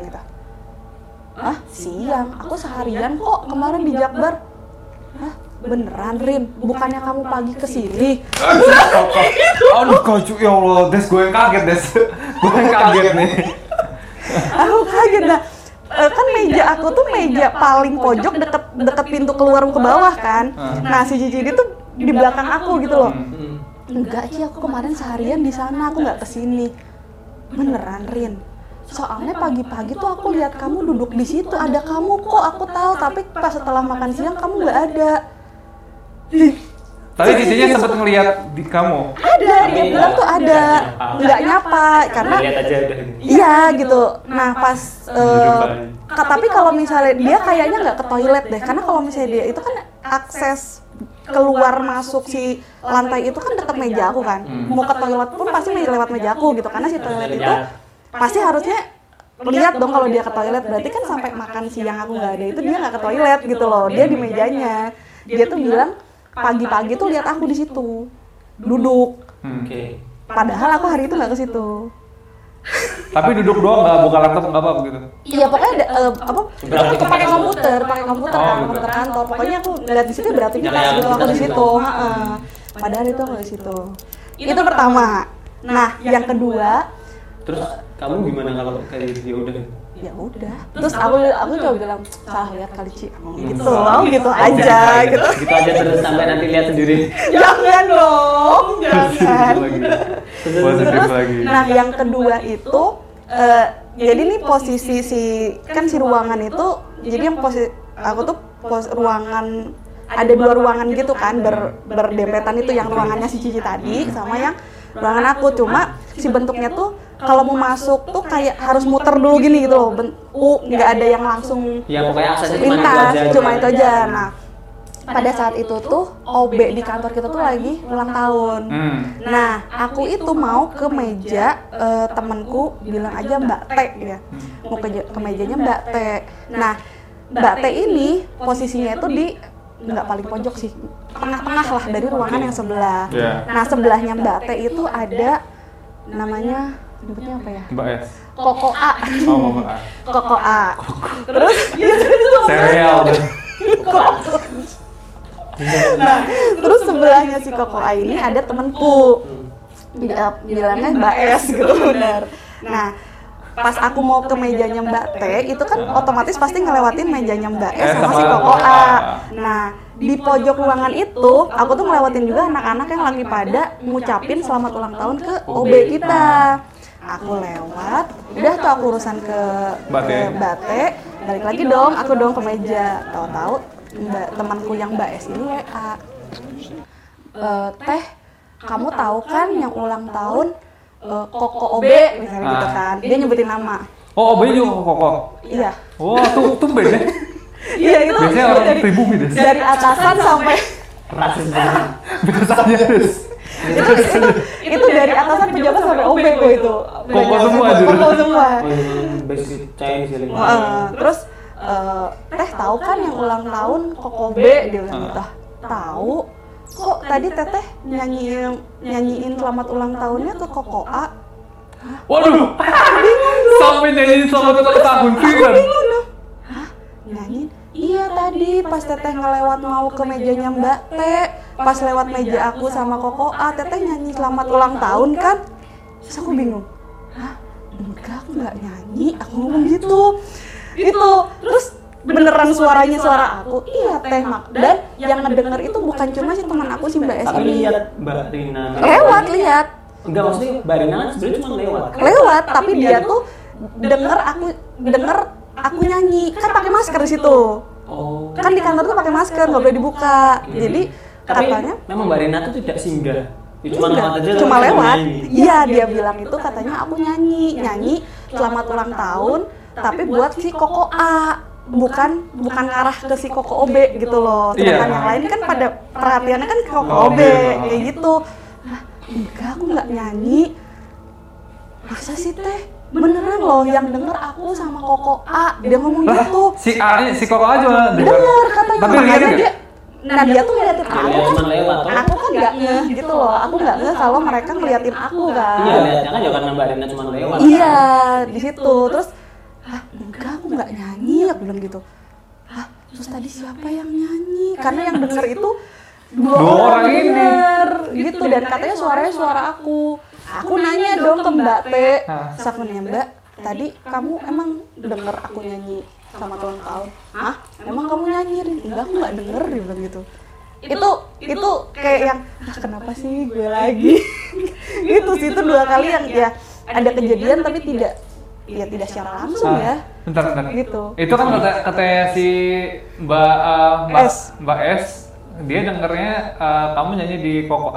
Hah? Siang? Aku seharian kok kemarin di Jakbar. Hah? Beneran, Rin? Bukannya kamu pagi ke sini? Aduh, kocok ya Allah. Des, gue yang kaget, Des. Gue yang kaget nih. aku kaget nah eh, kan meja aku tuh meja paling pojok deket deket pintu keluar ke bawah kan nah si Cici ini tuh di belakang aku gitu loh Hmm. enggak sih aku kemarin seharian di sana aku nggak ke sini beneran Rin soalnya pagi-pagi tuh aku lihat kamu duduk di situ ada kamu kok aku tahu. Tapi pas setelah makan siang kamu nggak ada. Tadi cicinya sempat ngeliat di kamu. ada dia bilang tuh ada. nggak nyapa karena Lihat aja udah. Iya gitu. Nah pas eh, ka- tapi kalau misalnya dia kayaknya nggak ke toilet deh, karena kalau misalnya dia itu kan akses keluar masuk si lantai itu kan dekat meja aku kan. Mau ke toilet pun pasti lewat meja aku gitu, karena si toilet itu pasti harusnya lihat dong kalau dia ke toilet berarti kan sampai makan siang aku nggak ada itu dia nggak ke toilet gitu loh dia di mejanya dia tuh bilang pagi-pagi tuh lihat aku di situ duduk Hmm. Oke. padahal aku hari itu nggak ke situ Tapi duduk doang nggak buka laptop nggak apa gitu. Iya pokoknya ada, eh, apa Beraktivitas. pakai komputer, pakai komputer Oh, kan, gitu. komputer kantor. Pokoknya aku lihat di situ beraktivitas Nyalain gitu aku di situ. heeh. Padahal itu aku di situ. Itu pertama. Nah, yang kedua, Terus kamu gimana kalau kayak gitu? Ya udah? ya udah. Terus aku aku coba bilang salah lihat kali Ci. Gitu loh gitu. aja gitu. gitu aja terus sampai nanti lihat sendiri. [LAUGHS] Jangan dong. Jangan. Terus lagi. nah yang kedua itu eh, jadi nih posisi si kan si ruangan itu jadi yang posisi aku tuh pos ruangan ada dua ruangan gitu kan ber, berdempetan itu yang ruangannya si Cici tadi sama yang ruangan aku cuma si bentuknya tuh kalau mau masuk tuh kayak harus muter dulu gini gitu loh ben, u nggak ada yang langsung ya pokoknya aksesnya cuma itu lintas aja cuma itu aja nah pada saat itu tuh OB di kantor kita tuh lagi ulang tahun hmm. Nah, aku itu mau ke meja eh, temanku bilang aja Mbak T ya. Mau ke, ke mejanya Mbak T. Nah, Mbak T ini posisinya itu di nggak paling pojok sih, tengah-tengah lah dari ruangan yang sebelah. Ya. Nah, sebelahnya Mbak T itu ada namanya nyebutnya apa ya? Mbak S Koko A. [LAUGHS] oh Mbak A Koko A. Terus [LAUGHS] serial nah, terus sebelahnya si Koko A ini ada temanku. Dia bilangnya Mbak S gitu benar. Nah, pas aku mau ke mejanya Mbak T, itu kan otomatis pasti ngelewatin mejanya Mbak S sama si Koko A. Nah, di pojok ruangan itu, aku tuh ngelewatin juga anak-anak yang lagi pada ngucapin selamat ulang tahun ke OB kita. Aku lewat, udah tuh aku urusan ke T. ke T, balik lagi dong, aku dong ke meja. Tahu-tahu Mbak temanku yang Mbak S ini WA. "Eh, teh, kamu tahu kan yang ulang tahun eh, Koko OB misalnya gitu Ah. kan. Dia nyebutin nama. oh Obe juga koko Iya. oh tuh tuh beda [LAUGHS] Iya itu biasanya orang dari, pribumi deh dari atasan sampai rasis banget biasanya terus itu, itu, itu [LAUGHS] dari atasan pejabat sampai OB kok itu. Koko semua. Koko semua. Yang basic Chinese ya. Heeh. terus eh, teh tahu kan yang ulang tahun Koko B dia bilang gitu. "Ah, Tahu. Kok tadi teteh nyanyiin nyanyiin selamat ulang tahunnya ke Koko A? waduh sampai nyanyi selamat ulang tahun sih kan Bingung dong. Hah? Nyanyiin? Iya tadi pas teteh ngelewat mau ke mejanya Mbak T, pas lewat meja aku sama Koko A, teteh nyanyi selamat ulang tahun kan? Terus aku bingung. Hah? Enggak, aku nggak nyanyi. Aku ngomong gitu. Itu. Terus beneran suaranya suara aku. Iya teh mak. Dan yang ngedenger itu bukan cuma si teman aku si Mbak S Tapi ini. lihat Mbak Rina. Lewat lihat. Enggak maksudnya Mbak Rina kan sebenarnya cuma lewat. lewat tapi dia tuh denger aku denger aku nyanyi kan pakai masker di situ Oh. kan di kantor tuh pakai masker nggak boleh dibuka jadi Tapi katanya memang Mbak Rina tuh tidak singgah. Ya, cuma enggak, lewat aja. cuma lewat nyanyi. iya dia bilang itu katanya aku nyanyi nyanyi selamat ulang tahun tapi buat si Koko A bukan bukan arah ke si Koko OB gitu loh sedangkan Iya. yang lain kan pada perhatiannya kan ke Koko Oh, OB iya. kayak gitu Hah, enggak aku nggak nyanyi masa sih teh beneran loh yang denger aku sama Koko A dia ngomong lah gitu si A si koko aja bener katanya. Tapi lihat makanya dia nah dia tuh ngeliatin aku kan aku kan nggak ngeh gitu loh. aku nggak ngeh kalau mereka ngeliatin aku kan. Iya, lihatnya kan ya karena Mbak Rina cuma lewat. iya di situ. Terus ah enggak aku nggak nyanyi aku bilang gitu. Ah terus tadi siapa yang nyanyi? Karena yang denger itu dua, orang, orang ini. denger gitu dan katanya suaranya suara aku aku nanya dong ke Mbak T. Ah. terus aku nanya Mbak tadi kamu emang denger aku nyanyi sama ulang tahun hah? Emang kamu nyanyi enggak aku nggak denger dia bilang gitu. Itu itu kayak yang ah, [LAUGHS] kenapa sih gue lagi? [LAUGHS] itu sih itu dua kali yang ya. ada kejadian tapi tidak ya tidak secara langsung Ah, ya. Bentar bentar. Gitu. itu kan kata katanya si mbak eh, mbak S. mbak S dia dengernya eh, kamu nyanyi di koko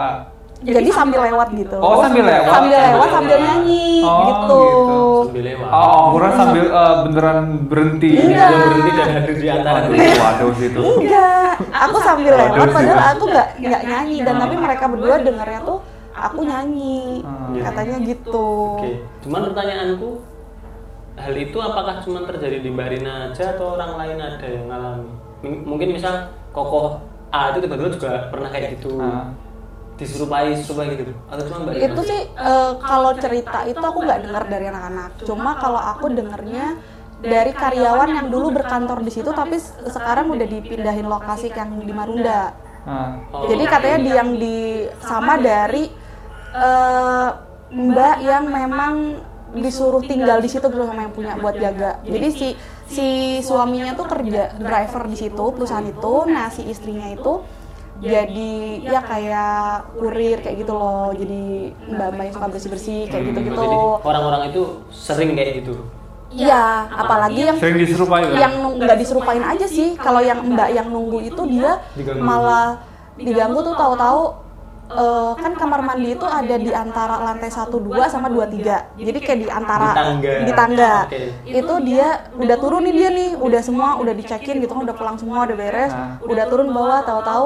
A jadi sambil lewat gitu. Oh, sambil lewat? sambil lewat Sambil sambil lewat. nyanyi Oh, gitu, gitu. Sambil lewat. oh kurang sambil eh, beneran berhenti. Iya. Dia berhenti dan hadir di antara waduh waduh situ enggak. Aku sambil Waduh, lewat padahal sih. aku nggak nggak nyanyi. Dan tapi mereka berdua dengarnya tuh aku nyanyi. Hmm. katanya gitu. Oke, cuman pertanyaanku hal itu apakah cuma terjadi di Mbak Rina aja atau orang lain ada yang ngalami? M- mungkin misal kokoh A itu tiba-tiba juga pernah kayak gitu Ah. diserupai serupai gitu. Atau cuma Mbak itu sih eh, kalau cerita itu aku nggak dengar dari anak-anak. Cuma kalau aku dengarnya dari karyawan yang dulu berkantor di situ tapi sekarang udah dipindahin lokasi yang di Marunda. Ah. Oh, jadi katanya di yang di sama dari eh, mbak yang memang disuruh tinggal di situ gitu sama yang punya buat jaga. Jadi si si suaminya tuh kerja driver di situ perusahaan itu, nah si istrinya itu jadi ya kayak kurir kayak gitu loh. Jadi mbak-mbak yang suka bersih-bersih kayak Hmm, gitu-gitu. Jadi orang-orang itu sering kayak gitu. Iya, apalagi yang Sering diserupai kan? yang nggak diserupain aja sih. Kalau yang mbak yang nunggu itu dia Diganggu. malah diganggu tuh tahu-tahu eh, kan kamar mandi itu ada di antara lantai 1 2 sama 2 3. Jadi kayak di antara Di tangga. di tangga. Oke. Itu dia udah turun nih dia nih, udah semua udah dicekin gitu kan udah pulang semua udah beres, Nah. udah turun bawah tahu-tahu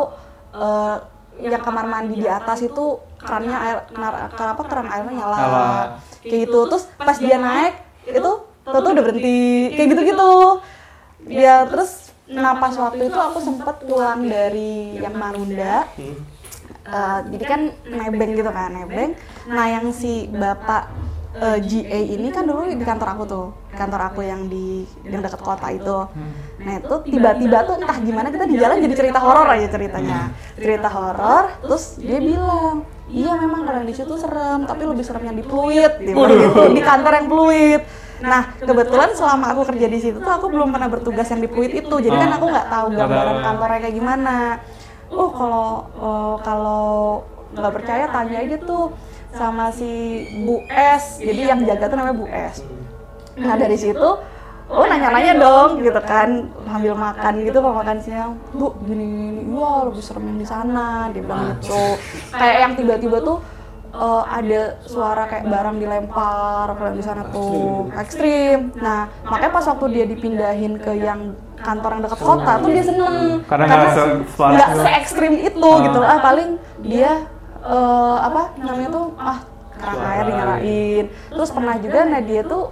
eh, yang kamar mandi di atas itu kerannya air kenapa keran airnya nyala. Kayak gitu. Terus pas dia naik itu tahu udah berhenti kayak gitu-gitu. Dia terus nah pas waktu itu aku sempet pulang dari yang Marunda. Eh, jadi kan nebeng gitu kan nebeng nah yang si bapak eh, GA ini kan dulu di kantor aku tuh. Kantor aku yang di yang dekat kota itu. Nah itu tiba-tiba tuh entah gimana kita di jalan jadi cerita horor aja ceritanya. Cerita horor terus dia bilang iya memang kalau yang di situ serem tapi lebih serem yang di Pluit. Bilang gitu di kantor yang Pluit. Nah, kebetulan selama aku kerja di situ tuh aku belum pernah bertugas yang di Pluit itu. Jadi kan aku nggak tahu Nggak gambaran kantornya kayak gimana. Oh, kalau eh, kalau nggak percaya tanya aja tuh sama si Bu S. Jadi yang jaga tuh namanya Bu S. Nah, dari situ oh nanya-nanya dong gitu kan. Sambil makan gitu kalau makan siang bu gini gini wah lebih serem yang di sana. Dia bilang gitu. Kayak yang tiba-tiba tuh eh, ada suara kayak barang dilempar kalau di sana tuh ekstrim. nah makanya pas waktu dia dipindahin ke yang kantor yang dekat kota tuh dia seneng. Karena nggak se- se ekstrim itu gitu. Ah paling dia eh, apa namanya tuh? Ah keran air dinyalain. Terus pernah juga nah dia tuh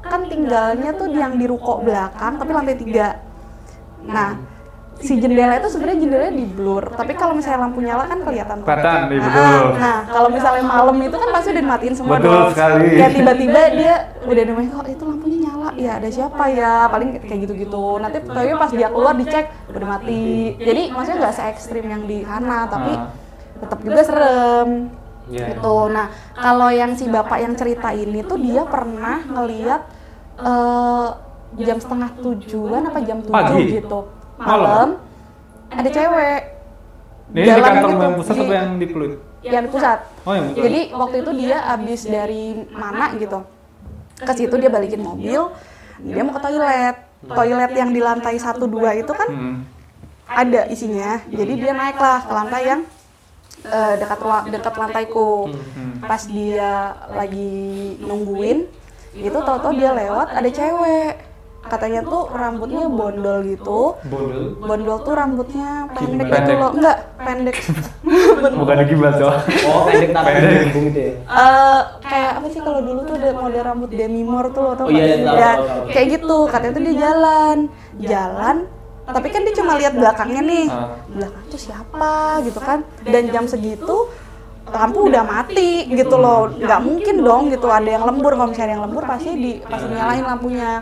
kan tinggalnya tuh yang di ruko belakang tapi lantai tiga. nah si jendela itu sebenarnya jendelanya di blur tapi kalau misalnya lampu nyala kan kelihatan. Kelihatan, iya, Ah, betul. nah kalau misalnya malam itu kan pasti udah dimatiin semua Betul dong. sekali. ya tiba-tiba dia udah namanya kok itu lampunya nyala. Ya ada siapa ya? paling kayak gitu-gitu. Nanti tapi pas dia keluar dicek udah mati. jadi maksudnya nggak se ekstrim yang di sana tapi Ah. Tetap juga serem Iya. gitu nah kalau yang si bapak yang cerita ini tuh dia pernah ngeliat eh, jam setengah tujuan apa jam tujuh Pagi? gitu Malam? ada cewek Ini di jalan kantor gitu, yang pusat di- apa yang di Pluit? yang di pusat Oh yang pusat. jadi waktu itu dia abis dari mana gitu ke situ dia balikin mobil dia mau ke toilet toilet yang di lantai satu dua itu kan Hmm. ada isinya jadi dia naiklah ke lantai yang eh, dekat ruang dekat lantaiku pas dia lagi nungguin itu tahu-tahu dia lewat ada cewek katanya tuh rambutnya bondol gitu Bondol. bondol tuh rambutnya pendek Pendek. gitu loh enggak pendek [LAUGHS] Bukan gibah coba. Oh, pendek taruh di punggung gitu ya. Eh, kayak apa sih kalau dulu tuh ada model rambut Demi Moore tuh atau Oh iya, iya, tahu. kayak gitu katanya tuh dia jalan jalan tapi kan dia cuma lihat belakangnya nih. Ah. belakang tuh siapa gitu kan? Dan jam segitu lampu udah mati gitu loh. nggak mungkin dong gitu ada yang lembur. Kalau misalnya ada yang lembur pasti di pasti nyalain lampunya.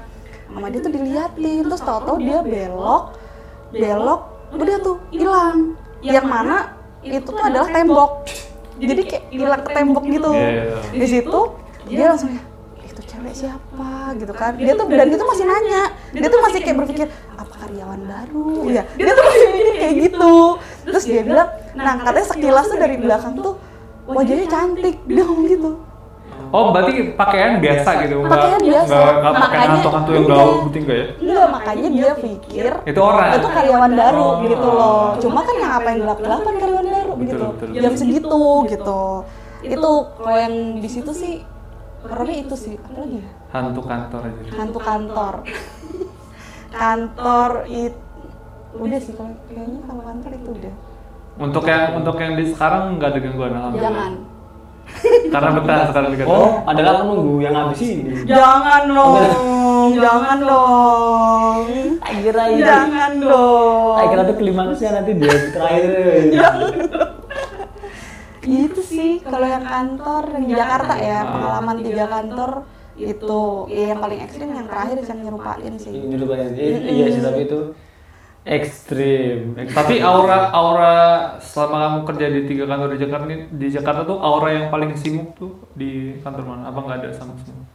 Sama dia tuh diliatin terus tahu-tahu dia belok belok udah tuh hilang. Yang mana? itu tuh adalah tembok. jadi kayak hilang ke tembok gitu. Iya. di situ dia langsung ya itu cewek siapa? Gitu kan. Dia tuh dan dia tuh masih nanya. Dia tuh masih kayak berpikir karyawan baru ya dia tuh masih mikir kayak gitu terus dia bilang nah katanya sekilas tuh dari belakang tuh wajahnya cantik dia ngomong gitu Oh berarti pakaian biasa gitu? nggak- Pakaian biasa. Nggak nggak pakai hantu-hantu yang enggak. gaul putih enggak ya? Enggak, makanya dia pikir Itu orang. itu karyawan baru Oh. gitu loh. Cuma kan yang apa yang gelap-gelapan karyawan baru Betul, gitu. betul, Jam segitu gitu. Itu kalau yang di situ sih horornya itu sih. Apa lagi ya? Hantu kantor aja. Hantu kantor. [LAUGHS] kantor itu udah sih kalau kayaknya kalau kantor itu udah. Untuk yang untuk yang di sekarang nggak ada gangguan alhamdulillah. Jangan. [LAUGHS] Karena betah sekarang di kantor. Oh, adalah aku nunggu yang habis ini. Jangan dong. jangan dong. Tak kira ini. Jangan dong. Tak kira tuh klimaksnya nanti di terakhir. [LAUGHS] itu sih kalau yang kantor yang di Jakarta ya pengalaman tiga kantor itu ya yang paling ekstrim yang terakhir yang nyerupain sih. Iya sih tapi itu ekstrim. Tapi aura aura selama kamu kerja di tiga kantor di Jakarta ini di Jakarta tuh aura yang paling sibuk tuh di kantor mana? Apa nggak ada sama semua?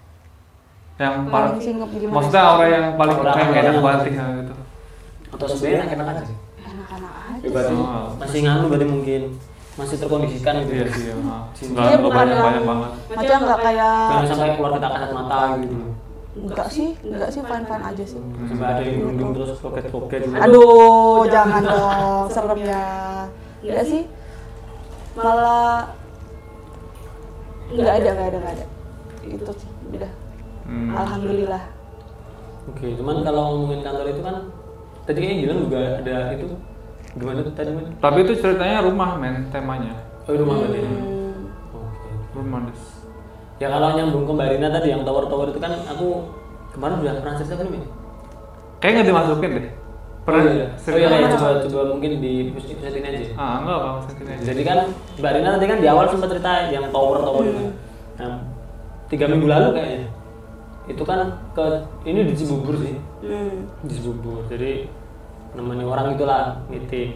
Yang Paling singgup gimana? maksudnya aura yang paling Aura kayak enak banget ya gitu. atau sebenarnya enak-enak aja sih Anak-anak aja. Berarti Oh. masih nganu berarti mungkin masih terkondisikan gitu Iya ya sih, ya. Cinta. Enggak enggak banyak yang banyak banget. Maksudnya nggak kayak jangan sampai keluar kita kasat mata gitu enggak sih, enggak sih fine fine aja sih. sampai ada yang gendung terus koket-koket gitu Aduh, jangan dong, serem ya. Enggak sih. Malah enggak ada, enggak ada, enggak ada. Itu sih, udah. Hmm. Alhamdulillah. oke cuman kalau ngomongin kantor itu kan tadi kayaknya bilang juga ada itu gimana tuh tadi men Tapi itu ceritanya rumah men temanya. oh rumah berarti Hmm. oke Rumah des. ya kalau nyambung ke Mbak Rina tadi yang tower-tower itu kan aku kemarin udah pernah cerita belum ya Kayaknya nggak dimasukin deh. Pernah oh, iya. oh iya, iya, coba coba mungkin di episode ini aja Ah enggak enggak masukin aja. Jadi kan Mbak Rina tadi kan di awal sempat cerita yang tower tower itu. Nah, tiga minggu lalu kayaknya itu kan ke ini di Cibubur sih Hmm. di Cibubur. Jadi nemenin orang itulah meeting.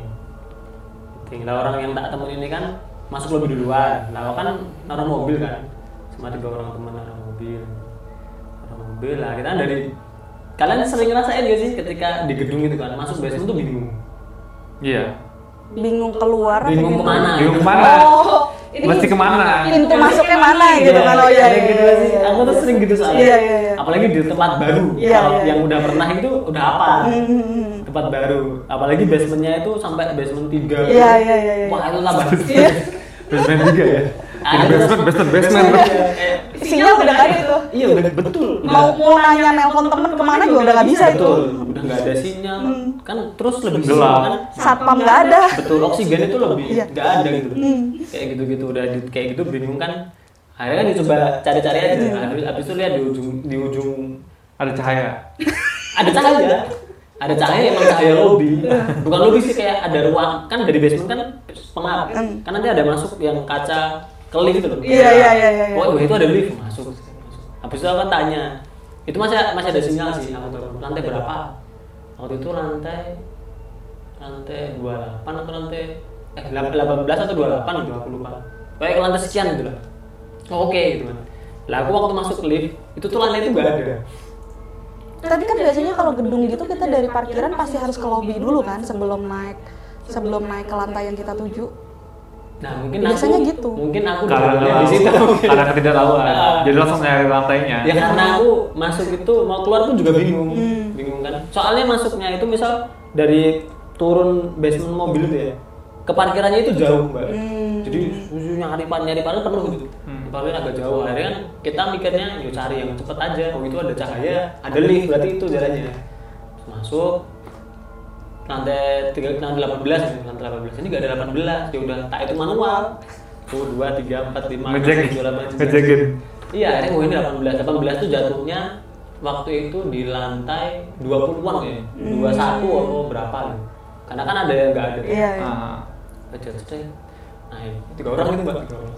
Meeting. Nah orang yang tak temuin ini kan masuk lebih duluan. Nah aku kan naruh mobil kan sama tiga orang teman naruh mobil. Naruh mobil lah kita kan dari kalian sering ngerasain gak sih ketika di gedung itu kan masuk basement tuh bingung Iya. Bingung keluar bingung ke mana Bingung ke mana? Oh, ini Mesti ke mana? pintu masuknya mana gitu kan? Oh iya, Ada iya, gitu iya, sih. iya. Aku tuh sering gitu soalnya. Iya, iya, iya. Apalagi di tempat baru. Iya, Kalau iya, yang iya. udah pernah itu udah apa? Hmm. Tempat baru. Apalagi basementnya itu sampai basement 3. Iya, iya, iya, iya. Wah, itu tambah. Iya. Basement juga ya. Jadi Ada. basement, basement, basement. Sinyal udah nggak ada itu. Iya, udah betul. Mau mau nanya nelpon temen ke mana juga udah nggak bisa itu. Udah nggak ada sinyal. Kan terus lebih Gelap. kan. Satpam nggak ada. Betul, oksigen itu lebih Iya. nggak ada gitu. Hmm. Kayak gitu-gitu udah kayak gitu bingung kan. Akhirnya kan dicoba cari-cari aja. Iya. Habis, habis itu lihat di ujung di ujung Ada cahaya. ada cahaya [LAUGHS] ada cahaya emang cahaya lobby. bukan lobby sih kayak ada ruang. Kan dari basement kan pengap. Hmm. kan nanti ada masuk yang kaca ke lift gitu loh. Iya, iya, iya, iya, oh itu ada lift masuk. Habis itu aku kan tanya itu masih masih ada sinyal sih? Aku tuh lantai berapa? Waktu itu lantai lantai 28 atau lantai eh 18 atau 28 gitu. Aku lupa kayak lantai sekian gitu lah oh, oke gitu. Kan lah aku waktu masuk lift itu tuh lantai itu nggak ada Tapi kan biasanya kalau gedung gitu kita dari parkiran pasti harus ke lobby dulu kan sebelum naik sebelum naik ke lantai yang kita tuju. Nah mungkin Biasanya aku, gitu. Mungkin aku Karena di situ. [LAUGHS] Karena ketidaktahuan. [LAUGHS] Ah. Jadi langsung nyari lantainya. Ya karena aku masuk itu mau keluar pun juga bingung, Hmm. bingung kan. Soalnya masuknya itu misal dari turun basement mobil itu ya, ke parkirannya itu jauh mbak. Hmm. Jadi nyari pan nyari pan penuh gitu. Hmm. Parkirnya agak jauh. Akhirnya kan kita mikirnya yuk cari yang cepet aja. Oh itu ada cahaya, ada lift berarti itu jalannya. Masuk lantai tiga lantai 18 nih, lantai 18 ini gak ada 18 ya udah tak itu manual tuh dua tiga empat lima enam, tujuh, delapan, sembilan. Iya, akhirnya oh ini 18. 18 itu jatuhnya waktu itu di lantai 20-an ya. 21 atau berapa. Karena kan ada yang enggak ada. Iya, iya. Ah. Baca ini tiga orang itu Mbak, tiga orang.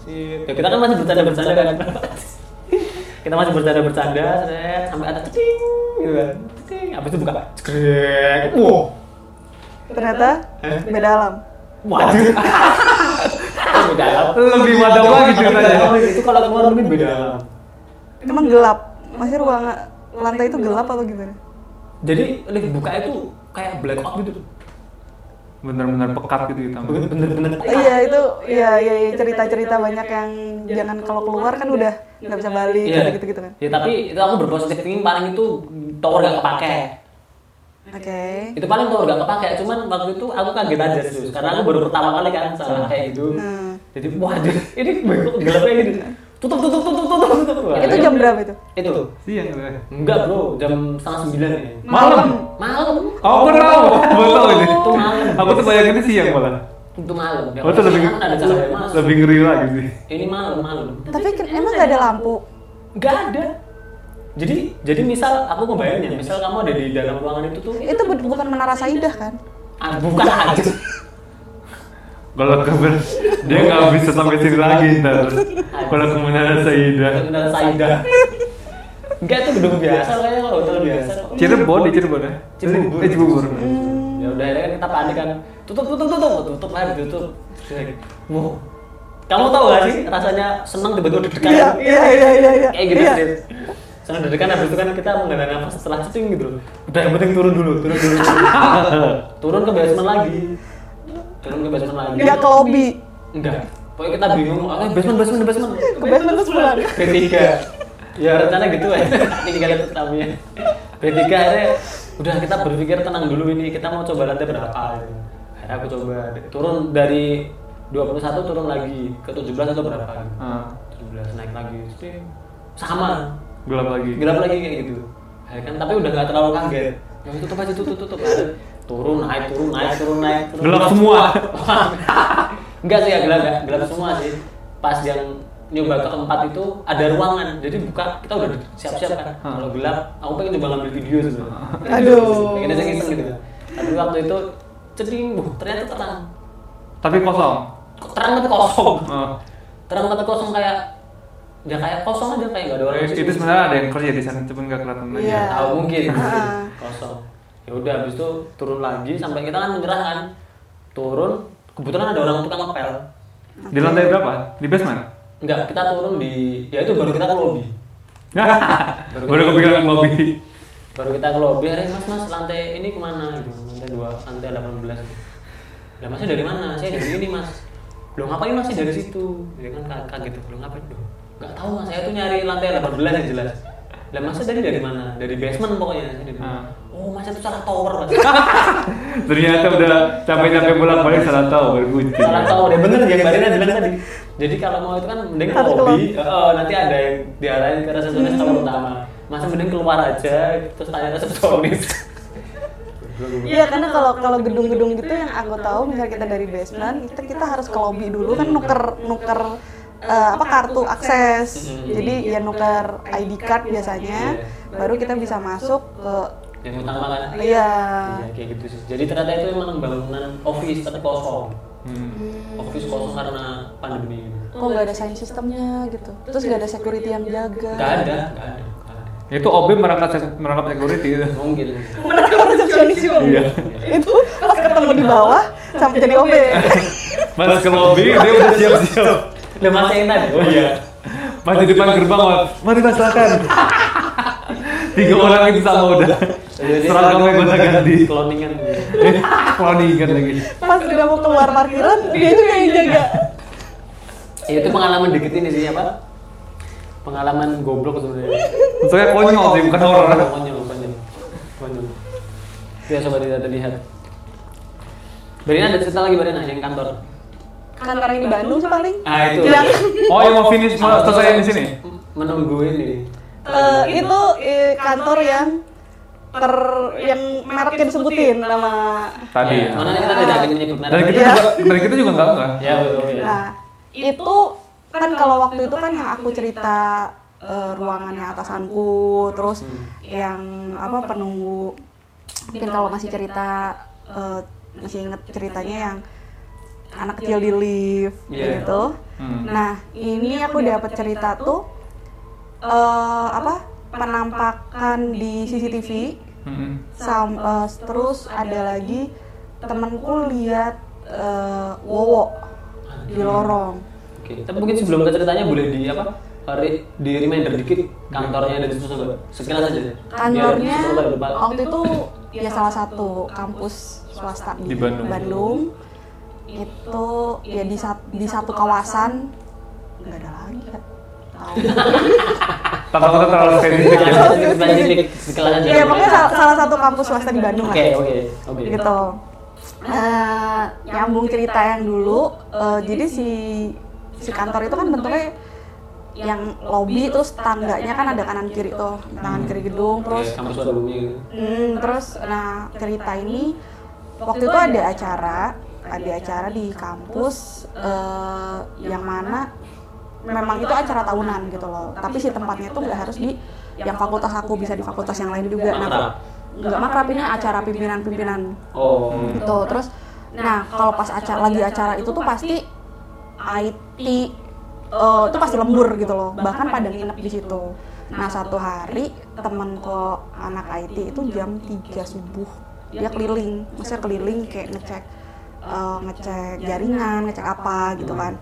Ya, kita kan masih bercanda-bercanda kan. [LAUGHS] kita masih bercanda-bercanda set, sampai ada cing gitu kan. Cing. Itu buka. Cekrek. Wow. Ternyata Eh? beda alam. Waduh. [LAUGHS] beda alam. Lebih wadah lagi ceritanya. Itu kalau keluar mungkin beda alam. Emang gelap. Masih ruang lantai itu gelap atau gimana? Jadi lift buka itu kayak black out gitu. Bener-bener pekat gitu kita. Bener-bener Iya itu, iya iya iya, cerita-cerita banyak yang jangan kalau keluar kan udah nggak bisa balik Iya. gitu gitu kan. Ya tapi itu aku berpositif thinking paling itu tower gak kepake. Oke. Itu paling tower gak kepake. Cuman waktu itu aku kaget aja sih. Karena aku baru pertama kali kan salah kayak gitu. Hmm. Jadi waduh ini gelapnya gitu. Tutup tutup tutup tutup tutup. Wah, Itu jam berapa itu? Itu. Siang. Enggak bro, jam setengah sembilan ya. Malam. Malam. Oh, aku tahu. Aku tahu ini. Itu malam. Aku tuh bayanginnya siang malah. Itu malam. Ya, Oh, itu lebih ada lebih ngeri lagi sih. Ini malam malam. Tapi kan emang nggak ada lampu. Nggak ada. Jadi jadi misal aku ngebayangin, misal kamu ada di dalam ruangan itu tuh, Itu bu- bukan menara Saidah kan? ah, bukan aja. [LAUGHS] Kalau kabar dia nggak bisa sampai sini lagi ntar. Kalau ke Menara Saida. Benar Saida. Enggak itu gedung biasa kayaknya kalau hotel biasa. Cirebon di Cirebon ya? Cibubur. Eh Cibubur. Ya udah akhirnya kan kita panik kan. Tutup tutup tutup tutup lagi tutup. Wow. Kamu tahu gak sih rasanya senang tiba-tiba deg-degan? Iya iya iya iya iya. Kayak gitu Iya. sih. Soalnya dari kan habis itu kan kita menghela nafas setelah cecing gitu loh. Udah yang penting turun dulu, turun dulu. turun [LAUGHS] ke basement lagi. Turun ke basement lagi. Nggak ke lobby, Enggak. Pokoknya kita bingung, oh basement, basement, basement. ke basement terus pulang. [LAUGHS] B3 ya rencana gitu ya tinggal itu tamunya B3 akhirnya udah kita berpikir tenang dulu ini kita mau coba lantai berapa gitu. akhirnya aku coba turun dari 21 turun lagi ke 17 atau berapa gitu. Ah, 17 naik lagi sama gelap lagi. gelap lagi kayak gitu Akhirnya kan tapi udah gak terlalu kaget ya tutup aja tutup tutup turun naik turun naik turun naik turun. Gelap semua. [LAUGHS] enggak sih ya gelap gelap, gelap semua sih. Pas yang nyoba ke keempat itu ada ruangan. Jadi buka kita udah siap-siap kan. Hmm. kalau gelap aku pengen coba ngambil video sebenarnya Aduh. pengen aja iseng gitu. Tapi waktu itu ceding buh ternyata terang. Tapi kosong. Terang tapi kosong? Terang tapi kosong kayak ya kayak kosong aja kayak gak ada orang itu sebenarnya ada yang kerja di sana, cuma nggak kelihatan aja. Iya. tahu mungkin. Kosong ya udah habis itu turun lagi. Sampai kita kan menyerah kan? Turun kebetulan ada orang tukang ngepel. Di lantai berapa? Di basement? enggak kita turun di ya itu baru kita ke lobby. [LAUGHS] Baru kepikiran lobby. baru kita ke lobby. Hari mas mas lantai ini ke mana gitu? Lantai dua lantai 18 lah masnya dari mana? Saya dari sini mas. Lo ngapain masih dari situ? Dia kan ka- kaget. Lo ngapain? Lo nggak tahu mas. Saya tuh nyari lantai 18 yang jelas lah masnya tadi dari mana? Dari basement pokoknya dari Ah. mana? oh masnya tuh salah tower. Mas [LAUGHS] Ternyata udah capek-capek bolak-balik salah tahu berkunci. salah tahu deh bener yang Barina bilang tadi jadi kalau mau itu kan mending ke lobby. oh, nanti ada yang diarahin ke resepsionis tower utama. Masa mending keluar aja terus tanya resepsionis [LAUGHS] Iya karena kalau kalau gedung-gedung gitu yang aku tahu misalnya kita dari basement kita kita harus ke lobby dulu kan nuker nuker eh, apa kartu akses. Jadi ya nuker ID card biasanya. baru kita bisa masuk ke yang utama kan iya. Iya, kayak gitu sih. Jadi ternyata itu emang bangunan office tapi kosong. Hmm. office kosong karena pandemi. Kok nggak ada sign sistemnya gitu? Terus nggak ada security yang jaga. nggak ada nggak ada. Itu OB merangkap merangkap security itu. mungkin. Menangkap resepsionis [LAUGHS] juga Iya. itu pas ketemu di bawah sampai jadi OB. Pas ke lobby dia udah siap-siap. Udah masa yang tadi oh iya. Pas di depan gerbang, mari mas. Silakan. [LAUGHS] Tiga orang itu sama udah. Seragamnya gonta ganti. cloningan Cloningan lagi. pas udah mau keluar parkiran dia juga yang jaga. Ya, itu pengalaman dikit ini sih apa? Pengalaman goblok sebenarnya. Saya konyol sih, bukan horor. konyol konyol konyol. Ya coba tidak terlihat. Barina ada cerita lagi Barina yang kantor kantor yang di Bandung sih paling ah itu yang Oh, yang mau finish mau selesai di sini. menunggu ini eh, itu eh, kantor yang ter yang mereknya disebutin nama Tadi. Ya, mana kita tidak akan menyebut merek. Dan kita Iya. juga, dan kita juga nggak nggak. ya betul ya. Nah, itu kan kalau waktu itu kan yang aku cerita eh, ruangannya atasanku, terus yang apa penunggu mungkin kalau masih cerita eh, masih inget ceritanya yang anak kecil di lift Iya. gitu. Hmm. Nah, ini aku dapat cerita tuh eh, apa penampakan di CCTV Hmm. sam eh, terus ada lagi temanku lihat eh, Wowo di lorong Oke, tapi mungkin sebelum ke ceritanya boleh di apa? Hari di reminder dikit kantornya ada di situ coba. Sekilas aja. kantornya waktu itu ya salah satu kampus swasta di, Di Bandung. Itu ya di, sat- di satu kawasan nggak ada lagi kan tahu Takutnya terlalu spesifik ya. Spesifik sekilas aja. ya pokoknya salah, salah satu kampus swasta di Bandung Oke, lah oke, oke. gitu Eh, nyambung cerita yang dulu eh, jadi si si kantor itu kan bentuknya yang lobby terus tangganya kan ada kanan kiri tuh kanan kiri gedung terus gitu. Hmm, terus nah cerita ini waktu itu ada acara, ada acara di kampus eh, yang mana memang itu acara tahunan gitu loh. Tapi si tempatnya itu nggak harus di yang fakultas aku bisa di fakultas yang lain juga. Nah, nggak makrab ini acara pimpinan-pimpinan Oh. gitu. Terus nah kalau pas acara lagi acara itu tuh pasti IT eh, itu pasti lembur gitu loh. Bahkan pada nginep di situ. Nah satu hari temenku anak IT itu jam 3 subuh dia keliling, maksudnya keliling kayak ngecek eh, ngecek jaringan, ngecek apa gitu kan.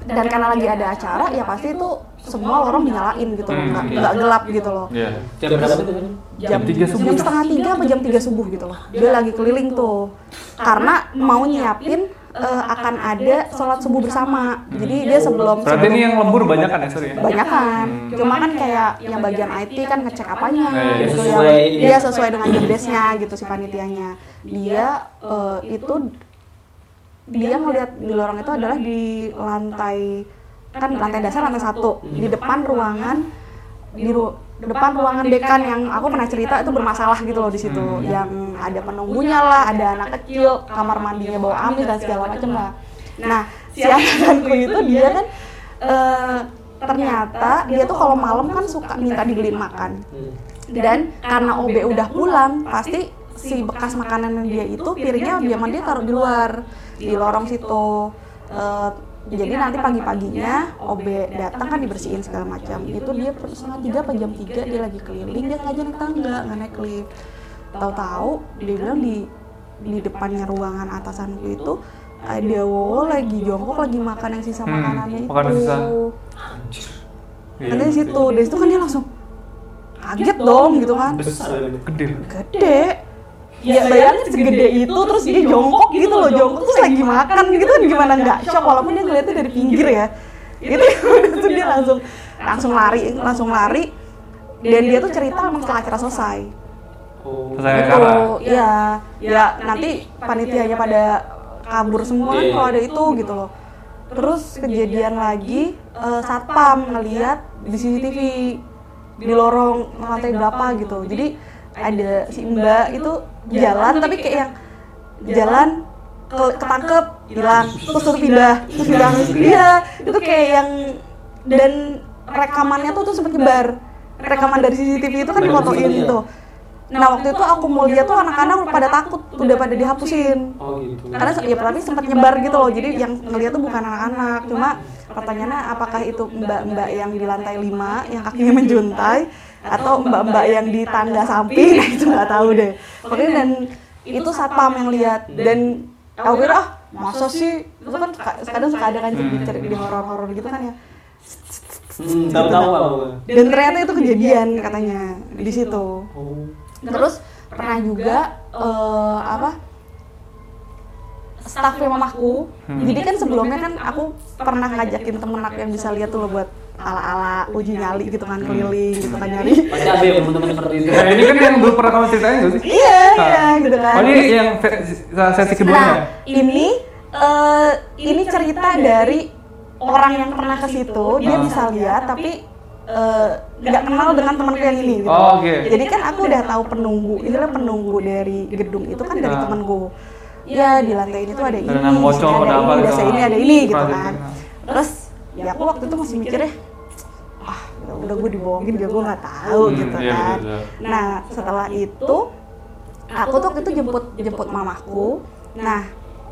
dan karena lagi ada acara ya pasti itu semua lorong dinyalain gitu loh Hmm. nggak nggak gelap gitu loh Iya. Jam berapa itu kan? Jam tiga subuh. jam setengah tiga apa jam tiga subuh gitu loh dia lagi keliling tuh karena mau nyiapin eh, akan ada sholat subuh bersama jadi dia sebelum Berarti ini yang lembur banyak kan ya, sorry ya? banyak kan cuma kan kayak yang bagian IT kan ngecek apanya Iya, iya. gitu Sesuai ya ini. dia sesuai dengan job desk-nya gitu si panitianya dia eh, itu dia ngeliat di lorong itu adalah di lantai kan lantai dasar lantai satu. di depan ruangan di ru- depan ruangan dekan yang aku pernah cerita itu bermasalah gitu loh di situ. Yang ada penunggunya lah ada anak kecil kamar mandinya bau amis dan segala macam lah. nah si angkatanku itu dia kan eh, ternyata dia tuh kalau malam kan suka minta dibeliin makan. Hmm. dan karena OB udah pulang pasti si bekas makanan dia itu piringnya dia dia taruh di luar di lorong situ Eh, jadi nanti pagi-paginya OB datang kan dibersihin segala macam itu dia setengah tiga apa jam tiga dia lagi keliling dia sengaja naik tangga nggak naik lift tahu-tahu dia bilang di di depannya ruangan atasanku itu ada wo lagi jongkok lagi makan yang sisa Hmm, makanannya itu makanan sisa. Nanti dari situ, dari situ kan dia langsung kaget dong gitu kan. Besar kan? Gede. Gede. Ya bayangin segede itu terus dia jongkok gitu loh, jongkok terus lagi makan gitu kan gimana nggak shock walaupun dia ngeliatnya dari pinggir ya. Itu itu dia [LAUGHS] langsung langsung lari, langsung lari. Dan dia tuh cerita memang setelah acara selesai. Oh. Selesai Gitu. acara. Iya, ya nanti panitianya pada kabur semua kan Iya. kalau ada itu gitu loh. Terus kejadian lagi eh, satpam ngeliat di CCTV di lorong lantai berapa gitu. Jadi ada si Mbak itu jalan tapi kayak yang jalan ke, ketangkep hilang. terus terus pindah terus hilang iya itu kayak yang dan rekamannya tuh tuh sempat nyebar. rekaman dari CCTV itu kan difotoin gitu. Nah waktu itu aku mau lihat tuh anak-anak pada takut udah pada dihapusin. Oh gitu. karena ya tapi sempat nyebar gitu loh. jadi yang ngeliat tuh bukan anak-anak cuma pertanyaannya apakah itu mbak-mbak yang di lantai 5 yang kakinya menjuntai atau mbak-mbak yang di tangga samping nah [LAUGHS] itu nggak tahu deh. [LAUGHS] Pokoknya dan itu satpam yang lihat. dan aku kira ah masa sih? itu kan suka- kadang suka ada kan cerita di horor-horor gitu kan ya. Hmm, tahu tahu aku. dan ternyata itu kejadian katanya di situ. Oh. terus pernah juga eh, apa? Staffnya mamaku jadi kan sebelumnya kan aku pernah ngajakin temen aku yang bisa lihat tuh loh buat ala-ala uji nyali gitu kan keliling gitu kan nyari Pasti ada ya teman-teman seperti itu. Nah, ini kan yang belum pernah kamu ceritain nggak sih? iya iya gitu kan Oh, ini yang sesi kedua nah ini eh, ini cerita dari orang yang pernah ke situ dia bisa lihat tapi eh, nggak kenal dengan temanku yang ini gitu. Oh, oke. Jadi kan aku udah tahu penunggu, ini lah penunggu dari gedung itu kan dari Ah. temanku. Ya di lantai ini tuh ada ini, Ada ada apa ini, gitu. desa ini ada ini gitu kan. Terus ya aku waktu itu masih mikir ya, ya udah gue dibohongin dia gue nggak tahu Hmm, gitu iya, kan. betul. Nah setelah itu aku tuh waktu itu jemput jemput mamaku. Nah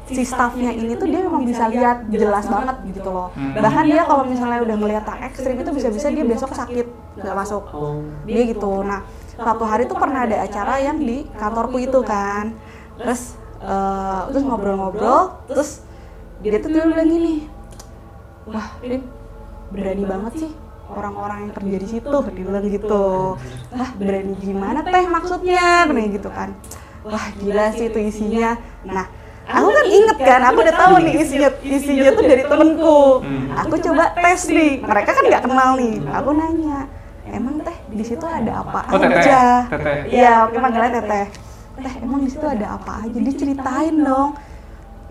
si staffnya ini tuh dia memang bisa lihat jelas banget gitu loh. Hmm. Bahkan dia kalau misalnya udah ngeliat yang ekstrim itu bisa-bisa dia besok sakit nggak masuk. Oh. Dia gitu. Nah satu hari tuh pernah ada acara yang di kantorku itu kan. Terus eh, terus ngobrol-ngobrol, terus dia tuh dia bilang gini, wah Rin berani banget sih orang-orang yang kerja di situ dia bilang gitu. Wah berani gimana teh maksudnya? kayak gitu kan. Wah gila sih itu isinya. nah aku kan inget kan aku udah tahu nih isinya isinya tuh dari temenku. aku coba tes nih mereka kan nggak kenal nih. Aku nanya emang teh di situ ada apa Oh, teteh. aja? Teteh. iya oke manggilnya teteh. Teh emang di situ ada apa aja? Diceritain dong.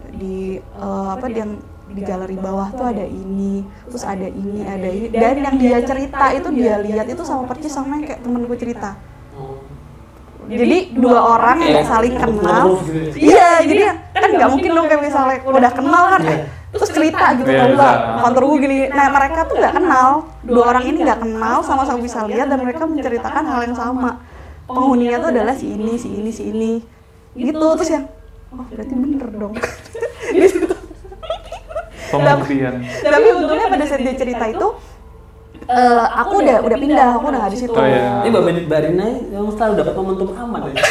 di eh, apa yang di galeri bawah tuh ada ini terus ada ini ada ini. dan yang dia cerita itu dia lihat itu sama persis sama yang kayak temen gue cerita. Jadi dua orang yang saling kenal. Ngomong gitu ya. iya jadi kan nggak mungkin dong kayak misalnya udah kenal kan? Eh, terus cerita gitu Iya, kan? Mbak kantor gue gini. Nah mereka tuh nggak kenal. dua orang ini nggak kenal sama-sama bisa lihat dan mereka menceritakan hal yang sama. penghuninya tuh adalah si ini si ini si ini. gitu terus yang oh berarti bener. dong Di situ. Pembuktian. tapi untungnya pada saat dia cerita itu eh, aku udah udah pindah aku udah nggak di situ Oh, iya. Ini Mbak Ben- Mbak Rina yang selalu dapat momentum aman ya. [LAUGHS]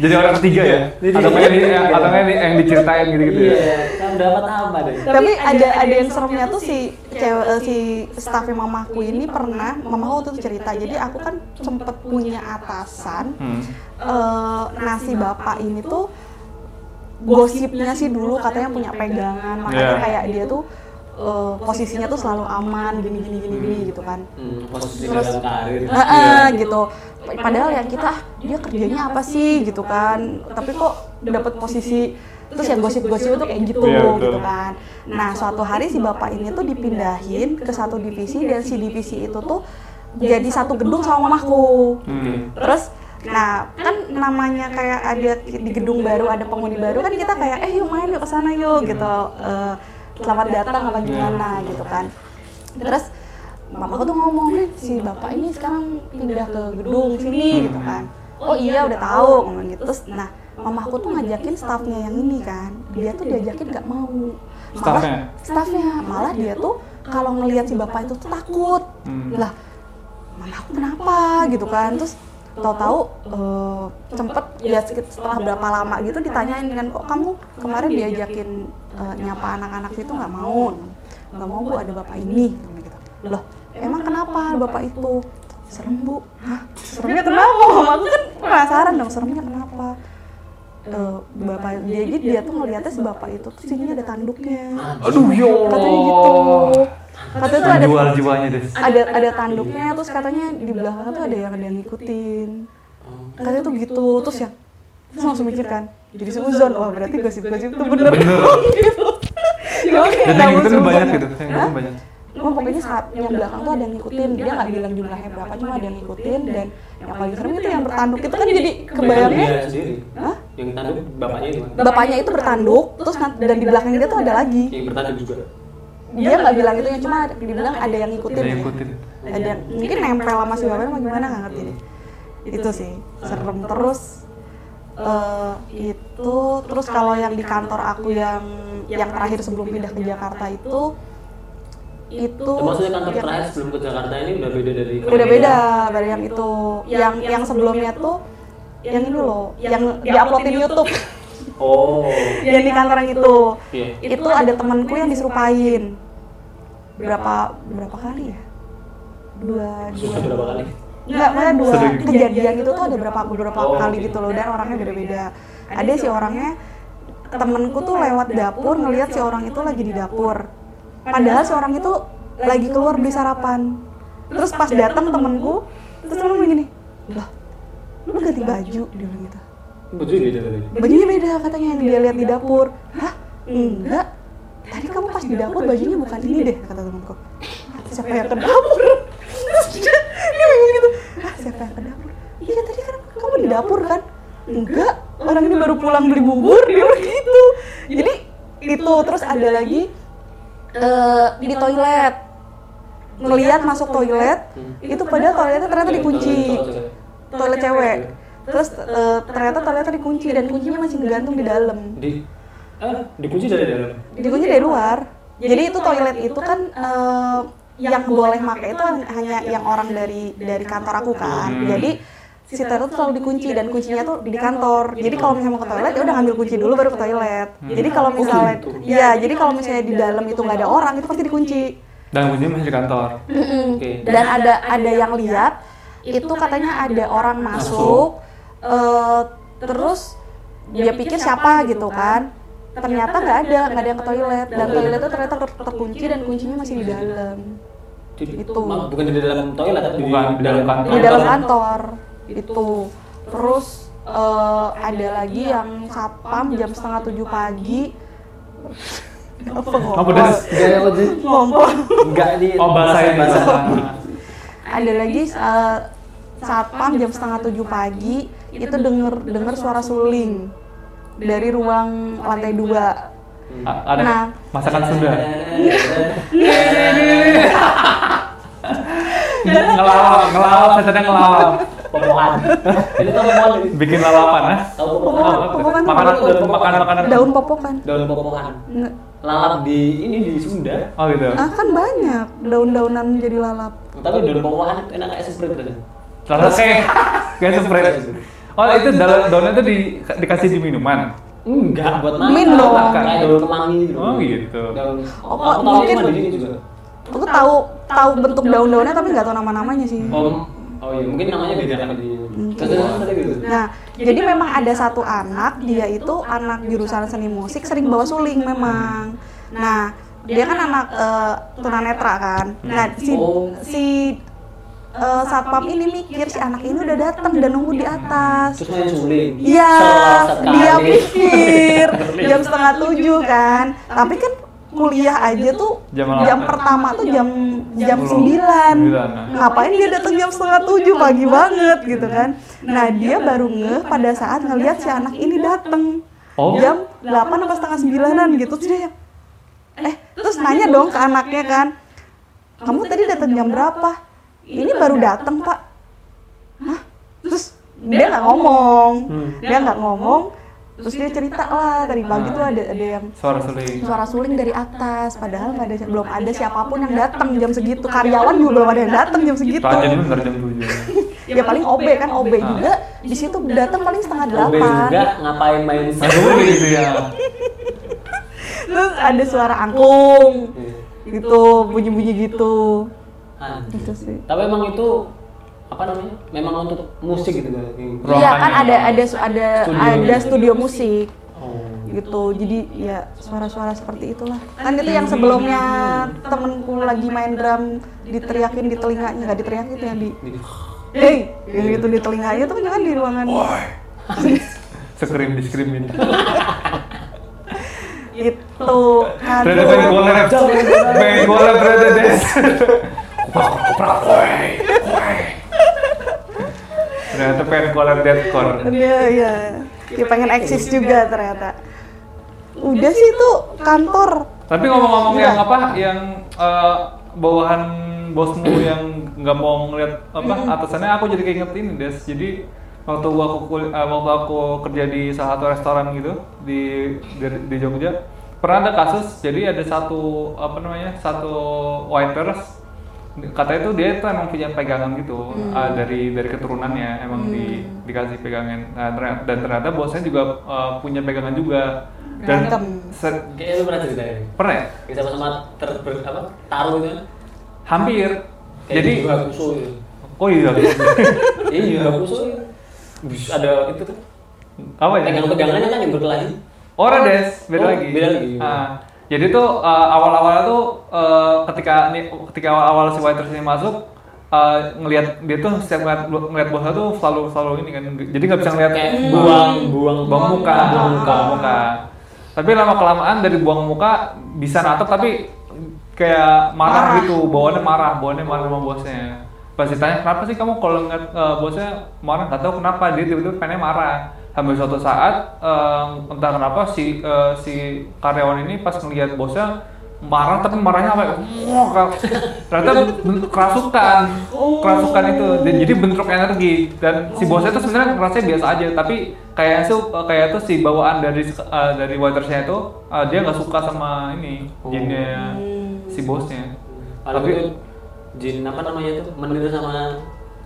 Jadi orang ketiga ya? Atau nggak yang, atau yang, yang diceritain gitu-gitu ya? Iya, kan dapat apa deh? tapi ada ada yang seremnya tuh si cewek eh, si staffnya mamaku ini pernah mamaku itu cerita jadi aku kan sempet punya atasan Hmm. eh, nasi bapak ini tuh gosipnya sih dulu katanya punya pegangan makanya Yeah. kayak dia tuh eh, posisinya tuh selalu aman gini gini gini gini gitu kan Hmm, posisi Terus- dalam karir. Heeh, gitu. Padahal ya kita ah, dia kerjanya apa sih gitu kan. Tapi kok dapat posisi terus yang gosip-gosip itu kayak gitu Iya, betul. gitu kan. Nah, suatu hari si bapak ini tuh dipindahin ke satu divisi dan si divisi itu tuh jadi satu gedung sama mamahku. Hmm. Terus Nah, kan namanya kayak ada di gedung baru, ada penghuni baru kan kita kayak eh yuk main yuk ke sana yuk gitu. Eh, selamat datang apa gimana gitu kan. Terus mamaku tuh ngomong nih si bapak ini sekarang pindah ke gedung sini gitu kan. Oh iya udah tahu ngomong gitu. Terus nah mamaku tuh ngajakin staffnya yang ini kan. Dia tuh diajakin nggak mau. Malah Staffnya? staffnya malah dia tuh kalau ngelihat si bapak itu tuh takut. Hmm. Lah mama aku kenapa gitu kan terus tahu-tahu eh, sempet ya sekit- setelah berapa lama gitu ditanyain kan kok kamu kemarin diajakin eh, nyapa anak-anak itu nggak mau. Nggak mau bu ada bapak ini gitu. Loh emang kenapa bapak itu? serem bu. Hah? seremnya kenapa? [LAUGHS] aku kan penasaran dong seremnya kenapa? Eh, bapak jadi dia tuh ngeliatnya si bapak itu tuh sini ada tanduknya. Aduh, yo. katanya gitu katanya tuh ada Jual jiwanya deh. ada ada tanduknya terus katanya di belakang tuh ada yang ada yang ngikutin katanya tuh gitu terus ya terus langsung mikir kan jadi seuzon wah berarti gosip-gosip itu bener Bener. [LAUGHS] gitu ya yang itu mau banyak sumpah. gitu. Yang banyak. Emang pokoknya saat yang belakang tuh ada yang ngikutin dia nggak bilang jumlahnya berapa cuma ada yang ngikutin dan yang paling serem itu yang bertanduk itu kan jadi kebayangnya sendiri. Hah? Yang tanduk bapaknya itu. bapaknya itu bertanduk terus dan di belakang dia tuh ada lagi Yang bertanduk juga. Dia nggak bilang itu cuma dibilang ada yang ngikutin. Ada yang ya. ngikutin. ada yang mungkin nempel sama si bapaknya apa gimana nggak ngerti deh. Itu sih. serem. terus eh, itu terus kalau yang di kantor aku yang yang terakhir sebelum pindah ke Jakarta itu itu Maksudnya kantor yang- terakhir sebelum ke Jakarta ini udah beda dari udah beda dari yang itu. Yang yang sebelumnya tuh yang ini loh yang diupload di YouTube Oh. yang di kantor yang itu Iya. itu ada temanku yang diserupain berapa berapa kali ya dua dua berapa kali? Enggak, maksudnya dua Sering. kejadian itu tuh ada berapa beberapa Oh, kali oke. gitu loh dan orangnya beda-beda. Ada si orangnya temenku tuh lewat dapur ngelihat si orang itu lagi di dapur. Padahal si orang itu lagi keluar beli sarapan. Terus pas datang temenku, terus temen bilang gini, lah, lu ganti baju, dia bilang gitu. Baju beda tadi. Bajunya beda katanya yang dia lihat di dapur. Hah? Enggak. Tadi kamu pas di dapur bajunya bukan ini deh kata temanku. Siapa yang ke dapur? Terus [LAUGHS] dia, dia bingung gitu. Hah, siapa yang ke dapur? Iya tadi kan kamu di dapur kan? Enggak. Orang ini baru pulang beli bubur dia gitu. Jadi itu terus ada lagi eh, di toilet ngelihat masuk toilet itu padahal toiletnya ternyata dikunci toilet cewek terus eh, ternyata toiletnya dikunci dan kuncinya masih gantung di dalam. Di eh dikunci dari dalam. dikunci dari luar. Jadi itu toilet itu kan eh, yang boleh pakai itu hanya yang orang dari dari kantor aku kan. Jadi si toilet tuh selalu dikunci dan kuncinya tuh di kantor. Jadi kalau misalnya mau ke toilet ya udah ngambil kunci dulu baru ke toilet. Jadi kalau misalnya gitu. iya jadi kalau misalnya di dalam itu nggak ada orang itu pasti dikunci. Dan kuncinya masih di kantor. Oke. dan ada ada yang lihat itu katanya ada orang masuk eh, terus dia pikir siapa gitu kan? ternyata nggak ada nggak ada yang ke toilet. dan toilet itu ternyata ter- terkunci dan kuncinya masih di dalam. Di- Itu. Bukan di dalam toilet tapi Bukan, di dalam kantor. di dalam kantor. itu. Terus eh, ada lagi yang satpam jam setengah tujuh pagi. Apa pedas. Gaya sih? Enggak di Oh, bahasa ini. bahasa. ada lagi eh, satpam jam setengah tujuh pagi itu denger denger suara suling dari ruang lantai dua A- Ada Nah. masakan Sunda. [LAUGHS] ngelawak, ngelawak, setannya ngelawak. Popokan. Ini tuh popokan. Bikin lalapan ya. Tahu tuh Makanan, daun makanan, makanan. daun popokan Daun popokan. Lalap di ini di Sunda. Oh gitu. ah kan banyak daun-daunan jadi lalap Tapi daun popokan enak kayak sprite tadi. Lalu kayak kayak sprite. Oh itu daun daunnya tuh di, dikasih di minuman. Enggak, buat makan. Minum. Kayak daun kemangi gitu. Oh, gitu. Daun. Oh, aku tahu mungkin- sini juga. Aku tahu tahu bentuk daun-daunnya tapi nggak tahu nama-namanya sih. Oh, oh iya, mungkin namanya beda kan di. Gitu. Nah, jadi memang ada satu anak, dia itu anak jurusan seni musik sering bawa suling memang. Nah, dia kan anak eh, tunanetra kan. Nah, si Oh. si eh, satpam ini mikir si anak ini udah datang dan nunggu di atas. Terus main suling. Iya, dia pikir [LAUGHS] jam setengah tujuh kan. Tapi kan kuliah aja tuh Jam jam, pertama tuh jam jam sembilan. Nah. Ngapain dia datang jam setengah tujuh pagi banget gitu kan? Nah dia baru ngeh pada saat ngelihat si anak ini datang Oh. jam delapan apa setengah sembilanan gitu. Terus dia yang, eh terus nanya dong ke anaknya kan, kamu tadi datang jam berapa? Ini baru datang pak. Hah? Terus dia nggak ngomong, dia nggak ngomong. Terus dia cerita lah tadi pagi tuh ada ada yang Suara suling. suara suling dari atas, padahal nggak ada belum ada siapa pun yang datang jam segitu. Karyawan juga belum ada yang datang jam segitu. [LAUGHS] Ya paling OB kan OB juga. Di situ datang paling setengah Obe juga delapan. ngapain main Nah, gue gitu ya. [LAUGHS] Terus ada suara angklung. Gitu, bunyi-bunyi gitu. Gitu sih. Tapi emang itu apa namanya? Memang untuk musik gitu kan? Iya kan ada ada ada Studio. ada studio musik. Oh. gitu jadi ya suara-suara seperti itulah kan itu yang sebelumnya temenku lagi main drum diteriakin di telinganya nggak diteriakin itu yang di hey yang itu di telinganya itu kan di ruangan [LAUGHS] Scream di screamin. itu kan Ternyata pengen gue lab. Pengen gue lab ternyata des. Ternyata pengen lab deadcore. dia ya dia pengen eksis juga ternyata. Udah sih itu kantor. Tapi ngomong-ngomong yang apa, yang eh, bawahan bosmu [CLEARS THROAT] yang nggak mau ngeliat apa atasannya, aku jadi keinget ini des. Jadi waktu gua aku kul- eh, waktu aku kerja di salah satu restoran gitu di di, di Jogja, pernah ada kasus. Jadi ada satu apa namanya satu waiters katanya tuh dia tuh emang punya pegangan gitu eh, dari dari keturunannya emang di dikasih pegangan Nah, ternyata- dan ternyata bosnya juga eh, punya pegangan juga dan Berantem. se- Kayaknya lu pernah cerita ya? pernah ya? Kita sama-sama ter, ber- apa, taruh itu kan? Hampir. Kayak Jadi di Hakuso ya. oh iya. [LAUGHS] Iya, ya. Bis, ada itu tuh. Apa ya? Pegang-pegangannya kan yang berkelahi. Orang des, beda Oh, lagi. beda lagi. Ah, jadi tuh uh, awal-awalnya tuh uh, ketika nih ketika awal-awal si waiters ini masuk uh, ngelihat dia tuh setiap ngeliat, ngeliat bosnya tuh selalu selalu ini kan jadi nggak bisa ngeliat buang buang, buang, buang muka buang muka. buang muka tapi lama kelamaan dari buang muka bisa natap tapi kayak marah, Marah. gitu bawaannya marah bawaannya marah sama bosnya pas ditanya kenapa sih kamu kalau ngeliat uh, bosnya marah nggak tahu kenapa dia tiba-tiba pengen marah sampai suatu saat um, entah kenapa si uh, si karyawan ini pas ngeliat bosnya marah tapi marahnya apa wah ka- ternyata kerasukan. Kerasukan itu. Dan jadi bentrok energi. Dan si bosnya itu sebenarnya rasanya biasa aja. Tapi kayak itu kayak itu si bawaan dari uh, dari waitersnya itu uh, dia nggak suka sama ini jinnya si bosnya. Tapi itu jin apa namanya itu menir sama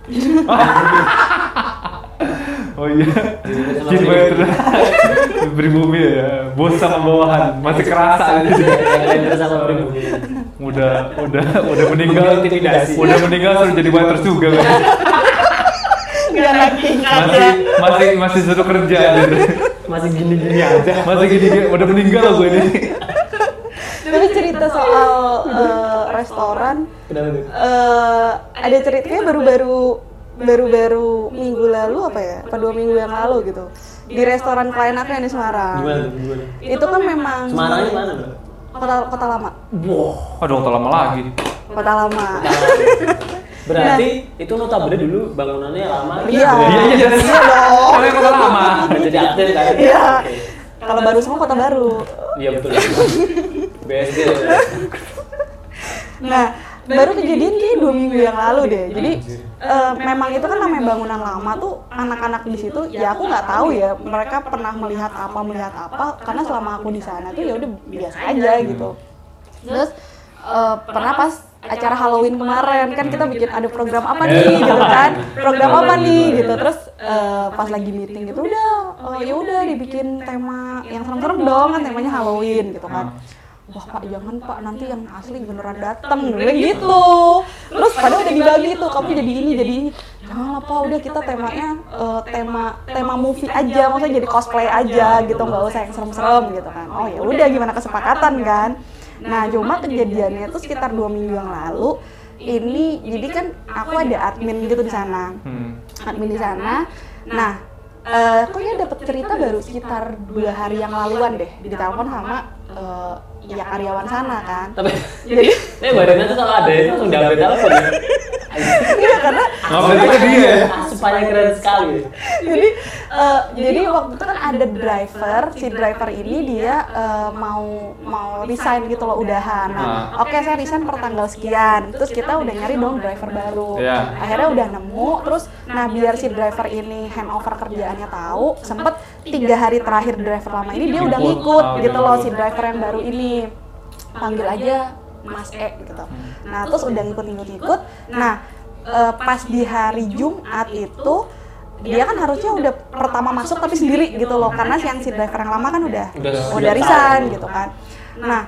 [LAUGHS] oh iya. Jin sama jin pribumi. ya. Bos sama bawahan. Masih kerasa gitu. Menir sama pribumi. udah udah udah meninggal. Intimidasi. udah meninggal suruh jadi waiters juga kan? Nggak lagi masih masih masih suruh kerja. Gitu. Masih gini-gini aja. masih gini gini. Udah meninggal loh gue ini. Tapi cerita soal eh, restoran. eh ada ceritanya baru-baru baru-baru minggu lalu apa ya apa dua minggu yang lalu gitu di restoran klien aku yang di Semarang Gimana tuh? Gimana? itu kan memang Semarangnya mana, kota kota lama Wah. aduh udah lama lagi kota lama [LAUGHS] Berarti itu notabene dulu bangunannya lama. Iya. iya iya iya dong. karena kota lama jadi aktif kan? Iya. Kalau baru semua kota baru Iya betul. [LAUGHS] BSD. nah baru kejadian kayak dua minggu yang lalu deh. jadi eh, memang itu kan namanya bangunan lama tuh anak-anak di situ ya aku nggak tahu ya mereka pernah melihat apa melihat apa karena selama aku di sana tuh ya udah biasa aja gitu. Terus eh, pernah pas acara Halloween kemarin kan kita bikin ada program apa nih gitu kan? [LAUGHS] Program apa nih gitu. terus eh, pas lagi meeting gitu udah oh, ya udah dibikin tema yang serem-serem dong kan temanya Halloween gitu kan wah pak jangan pak. Nanti yang asli beneran datang bilang gitu. terus padahal udah dibagi tuh kamu jadi ini jadi ini. Jangan pak. Udah kita temanya eh, tema tema movie aja. maksudnya jadi cosplay aja gitu. nggak usah yang serem-serem gitu kan. Oh ya udah gimana kesepakatan kan? nah cuma kejadiannya itu sekitar dua minggu yang lalu. Ini jadi kan aku ada admin gitu di sana. Hmm. admin di sana. Nah, eh kok ya dapat cerita baru sekitar dua hari yang laluan deh, ditelepon sama eh, ya karyawan sana kan. Tapi [LAUGHS] Jadi, eh badannya tuh kalau ada itu langsung diambil telepon ya. iya karena Ngapain itu dia ya? Asupannya keren sekali. jadi eh, jadi waktu itu kan ada driver, si driver ini dia eh, mau mau resign gitu loh udahan. Nah, oke saya resign per tanggal sekian. Terus kita udah nyari dong driver baru. Iya. Akhirnya udah nemu. Terus nah biar si driver ini handover kerjaannya tahu, sempet tiga hari terakhir driver lama ini dia udah ngikut gitu loh si driver yang baru ini. Panggil aja Mas E gitu. Nah terus udah ngikut-ngikut-ngikut. Nah eh, pas di hari Jumat itu dia kan harusnya udah pertama masuk tapi sendiri gitu loh karena si yang si driver yang lama kan udah Udah- udah, resign gitu kan. Nah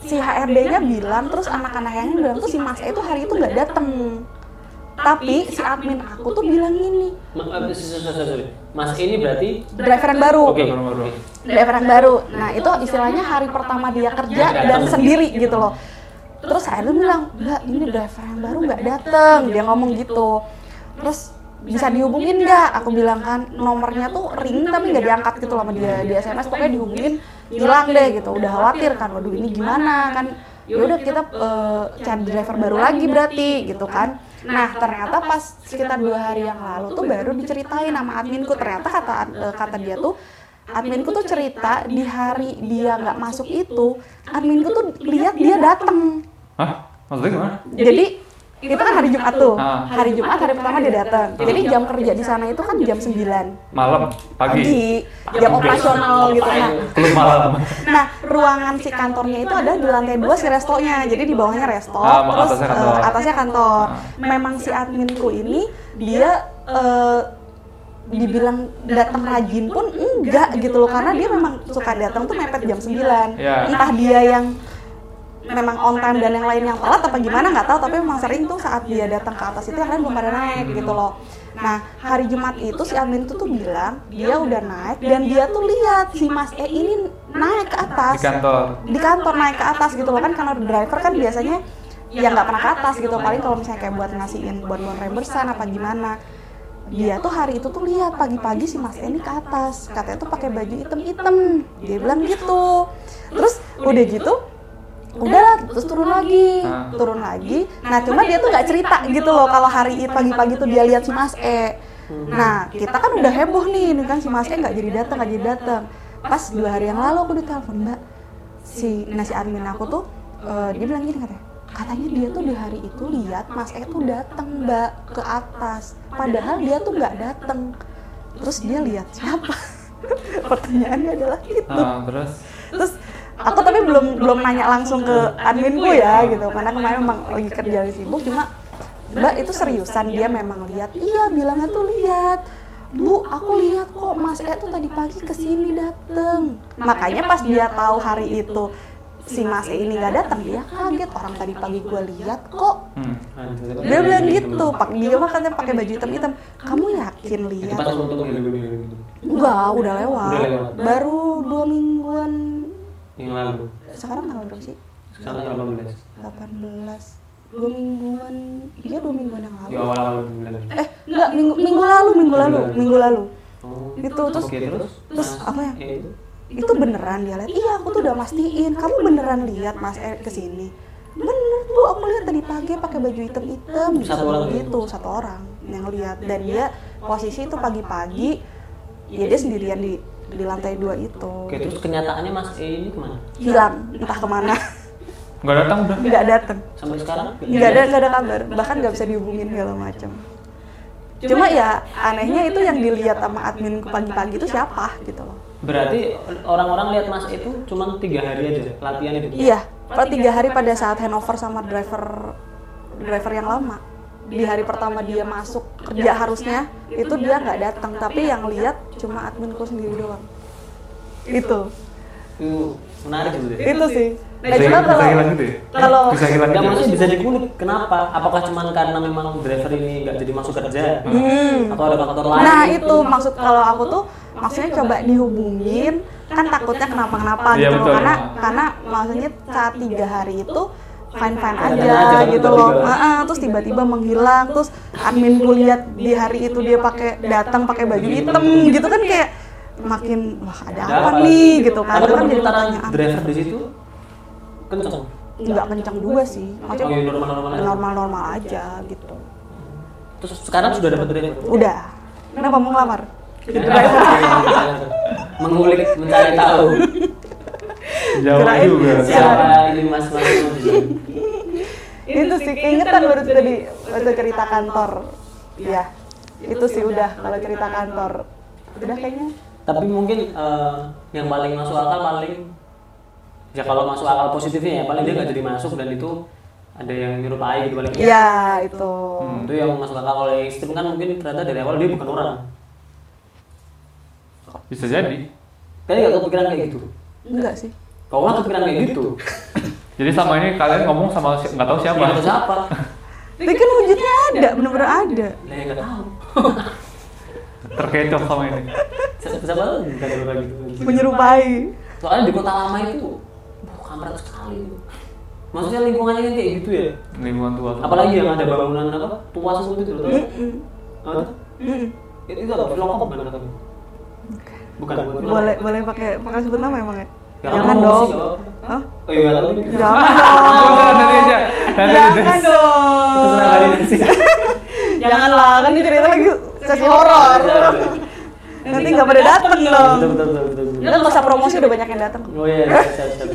si HRD-nya bilang terus anak-anak yang bilang tuh si Mas E itu hari itu nggak dateng. Tapi si admin aku tuh bilang gini, eh, sorry, sorry. Mas ini berarti driver yang baru. Oke. Oke. driver yang baru. Nah itu istilahnya hari pertama dia kerja dan sendiri gitu loh. Terus saya tuh bilang, mbak ini driver yang baru nggak dateng. Dia ngomong gitu. Terus bisa dihubungin nggak? Aku bilang kan nomornya tuh ring tapi nggak diangkat gitu loh sama dia di SMS. Pokoknya dihubungin hilang deh gitu. Udah khawatir kan, waduh ini gimana kan? Ya udah kita eh, cari driver baru lagi berarti gitu kan. Nah ternyata pas sekitar dua hari yang lalu tuh baru diceritain sama adminku ternyata kata eh, kata dia tuh adminku tuh cerita di hari dia nggak masuk itu adminku tuh lihat dia datang Hah? Maksudnya gimana? jadi itu kan hari Jumat tuh Ah. hari Jumat hari pertama dia datang jadi jam kerja di sana itu kan jam 9 Malam, pagi. pagi jam operasional gitu nah Belum malam. Nah, ruangan si kantornya itu ada di lantai dua si restonya. Jadi di bawahnya resto, Ah, terus atasnya kantor. eh, atasnya kantor. Ah. Memang si adminku ini dia eh, dibilang datang rajin pun enggak gitu loh karena dia memang suka datang tuh mepet jam 9. Ya. Entah dia yang memang on time dan yang lain yang telat apa gimana? Nggak tahu tapi memang sering tuh saat dia datang ke atas itu yang lain belum pada naik gitu loh. nah hari Jumat itu si admin itu tuh bilang dia udah naik dan dia tuh lihat si Mas E ini naik ke atas. Di kantor. di kantor naik ke atas gitu loh. Kan kalau driver kan biasanya ya nggak pernah ke atas gitu. paling kalau misalnya kayak buat ngasihin buat buat reimbursan apa gimana. Dia tuh hari itu tuh lihat pagi-pagi si Mas E ini ke atas. katanya tuh pakai baju hitam-hitam dia bilang gitu terus udah gitu udah terus turun lagi. Ah. turun lagi. Nah cuma dia tuh nggak cerita gitu loh kalau hari itu pagi-pagi tuh dia lihat si Mas E. Nah kita kan udah heboh nih ini kan si Mas E nggak jadi datang nggak jadi datang. Pas dua hari yang lalu aku ditelepon mbak si nasi admin aku tuh eh, dia bilang gini katanya katanya dia tuh di hari itu lihat Mas E tuh datang mbak ke atas. Padahal dia tuh nggak datang. Terus dia lihat siapa? [LAUGHS] Pertanyaannya adalah itu. Ah, terus? Terus aku tapi belum belum nanya langsung ke adminku ya gitu. karena kemarin memang lagi kerja lagi sibuk. Cuma mbak itu seriusan dia memang lihat. Iya bilangnya tuh lihat. Bu aku lihat kok mas E tuh tadi pagi ke sini dateng. Makanya pas dia tahu hari itu si mas E ini nggak datang dia kaget. Orang tadi pagi gue lihat kok. Hmm. dia bilang gitu pak dia mah katanya pakai baju hitam hitam kamu yakin lihat? enggak udah lewat. Udah lewat. baru dua mingguan yang lalu. sekarang tanggal berapa sih? Sekarang 18. 18 dua mingguan. Iya dua mingguan yang lalu. Di awal-awal bulan. eh enggak minggu minggu lalu minggu lalu minggu lalu. Oh. Itu, terus- Oke, terus? terus apa ya? Eh, itu. itu beneran dia lihat. Iya aku tuh udah mastiin. Kamu beneran lihat mas Erik ke sini. bener bu aku lihat tadi pagi pakai baju hitam hitam Satu orang gitu satu orang yang lihat. Dan dia posisi itu pagi-pagi ya dia sendirian di di lantai dua itu. Oke, terus kenyataannya Mas E ini ke mana? hilang entah ke mana. Nggak datang udah. nggak datang. Sampai sekarang? nggak ada nggak ada kabar. Bahkan nggak bisa dihubungin segala macam. Cuma ya anehnya itu yang dilihat sama admin pagi-pagi itu siapa gitu loh. Berarti orang-orang lihat Mas E itu cuma tiga hari aja latihan itu. iya per tiga hari pada saat handover sama driver driver yang lama. Di hari pertama dia masuk kerja harusnya itu dia nggak datang. Tapi yang lihat cuma adminku sendiri doang itu Itu menarik gitu deh. itu sih nah Bisa, cuma bisa kalau hilang gitu ya? kalau Bisa hilang gitu. maksudnya bisa dikulik. Kenapa? Apakah cuma karena memang driver ini nggak jadi masuk kerja? Hmm. Atau ada faktor lain? Nah itu maksud kalau aku tuh maksudnya coba dihubungin kan takutnya kenapa-kenapa Iya, gitu loh betul. karena karena maksudnya saat tiga hari itu fine fine Fine aja, aja, gitu loh. Heeh, terus tiba-tiba menghilang terus admin lihat di hari itu dia pakai datang pakai baju hitam gitu. kan kayak makin wah ada apa nih? gitu kan. Itu kan jadi pertanyaan driver di situ? Kenceng. nggak kencang juga sih. Oh, maksudnya iya, normal-normal aja. normal-normal aja gitu. Terus sekarang sudah dapat driver. udah. Kenapa mau ngelamar? [LAUGHS] Mengulik, mencari tahu Jauh Kirain juga. siapa ini mas mas. itu sih keingetan baru tadi waktu cerita kantor. ya itu sih udah kalau cerita kantor. udah kayaknya. Tapi mungkin eh, yang paling masuk akal paling ya kalau masuk akal positifnya ya paling dia nggak jadi masuk dan itu ada yang nyerupai gitu paling iya itu. Hmm, itu yang masuk akal. Kalau yang ekstrim kan mungkin ternyata dari awal dia bukan orang. Bisa jadi. kayaknya nggak kepikiran kayak gitu. Enggak sih kalau orang kepikiran kayak gitu. [LAUGHS] Jadi sama ini kalian ngomong sama si- nggak tahu siapa. siapa siapa? [LAUGHS] Tapi kan wujudnya ada bener-bener ada. Lah ya nggak tahu. [LAUGHS] Terkecoh sama ini. siapa siapa tuh bukan orang gitu menyerupai. Soalnya di kota lama itu wah kampret sekali. Maksudnya lingkungannya kan kayak gitu ya? Lingkungan tua. apalagi yang ada bangunan apa? Tua semua itu loh. Tau? Mm-mm. Apa? Itu itu apa? Filokop bukan kata kamu? bukan bukan. Boleh boleh pakai pakai sebut nama emang Ya, jangan dong. Hah? oh iya nih. jangan nanti [LAUGHS] dong aja. Nanti jangan dong kalian sih. janganlah kan ini cerita lagi sesi horor nanti nggak pada dateng dong betul betul betul betul betul. Kita nggak usah promosi udah banyak yang datang oh iya siap siap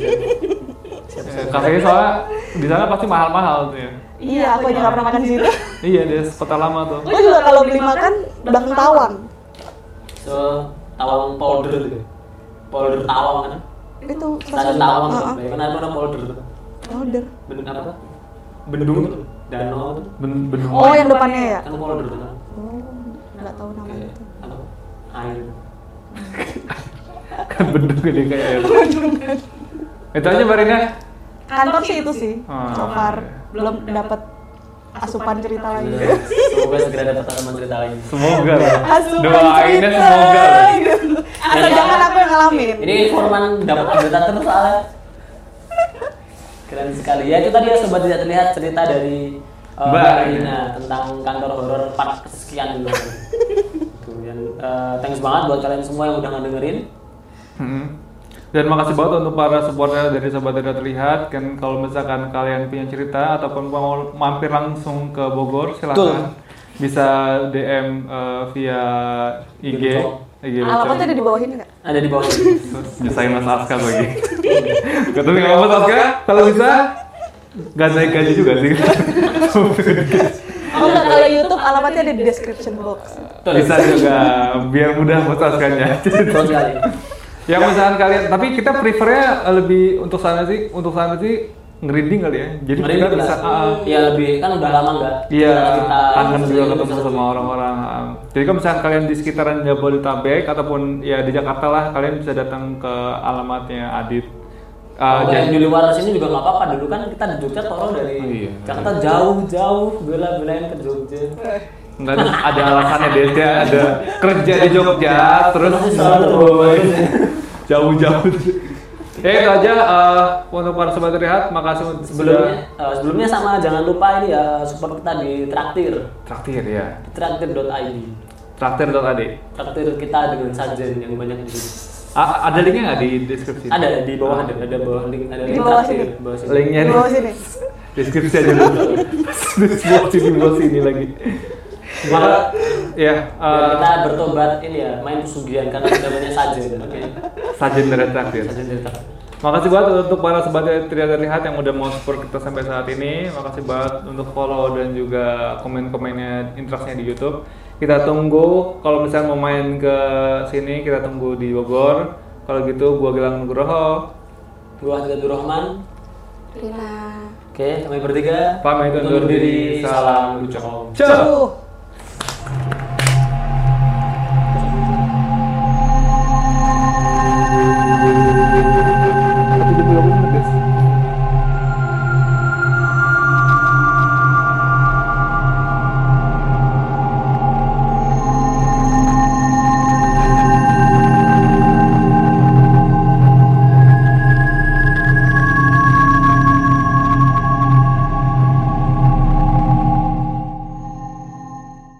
siap siap Kafenya soalnya di sana pasti mahal-mahal tuh ya. iya aku aja nggak pernah makan di situ [LAUGHS] Iya di kota lama tuh. Gue juga kalau beli makan belakang tawang. so tawang polder gitu polder tawang kan Itu stasiun tawang tuh Heeh. ya kan ada polder tuh Powder. bendung apa tuh bendung tuh danau tuh Ben benua. Oh, yang depannya ya? kan polder tuh kan Oh, nggak tahu namanya kayak itu. apa air [LAUGHS] kan bentuk gede kayak air. Itu aja Barina. Kantor sih itu sih. Ah. So far belum dapat asupan cerita lagi. Iya. semoga segera dapat teman cerita lain Semoga lah. Asupan Doainnya cerita. semoga lah. Asal jangan aku yang ngalamin. ini informan dapat cerita terus soalnya keren sekali ya itu tadi ya sobat tidak terlihat cerita dari uh, Mbak. Rina tentang kantor horor part kesekian dulu Tuh, yang, uh, thanks banget buat kalian semua yang udah ngedengerin Hmm. Dan makasih banget untuk para supporter dari Sobat Tidak Terlihat. Kan kalau misalkan kalian punya cerita ataupun mau mampir langsung ke Bogor, silakan bisa DM eh, via IG. Alamatnya ada di bawah ini nggak? ada di bawah [LAUGHS] nyusahin Mas Aska lagi. Kata nggak Mas Aska, kalau bisa gak naik gaji juga sih. Oh enggak, kalau YouTube alamatnya ada di description box. bisa juga biar mudah Mas Askanya. Yang misalkan kalian, tapi kita prefernya lebih untuk sana sih, untuk sana sih ngerinding kali ya. Jadi Ngeri kita bisa, ah, ya lebih kan udah lama nggak Iya, kita kangen juga ketemu sama orang-orang. ah. Jadi kalau misalkan kalian di sekitaran Jabodetabek ataupun ya di Jakarta lah, kalian bisa datang ke alamatnya Adit. Kalau yang jadi di luar sini juga nggak apa-apa dulu kan kita di Jogja toro dari Oh, iya. Jakarta jauh-jauh bela-belain ke Jogja nggak ada- ada alasannya dia dia ada kerja di Jogja, terus [LAUGHS] jauh-jauh. Ya itu aja eh, untuk para sobat terlihat, makasih untuk sebelumnya eh, sebelumnya sama jangan lupa ini ya support kita di traktir traktir ya. traktir.id Traktir.ad. traktir kita dengan sajen yang banyak di sini A- ada linknya nggak di deskripsi? ada di bawah ada ada bawah link ada Di link bawah sini. bawah sini Linknya Di nih. bawah sini. deskripsi aja dulu deskripsi di bawah sini lagi maka ya eh, kita bertobat ini ya main pesugihan karena sudah banyak sajen oke sajen dari traktir sajen dari traktir makasih banget untuk para sobat yang tidak terlihat yang udah mau support kita sampai saat ini makasih banget untuk follow dan juga komen-komennya interestnya di YouTube kita tunggu kalau misalnya mau main ke sini kita tunggu di Bogor kalau gitu gua Gilang Nugroho gua Hadidatul Rahman Rina. Oke, kami bertiga Pamit undur diri. Salam Lucu. Ciao.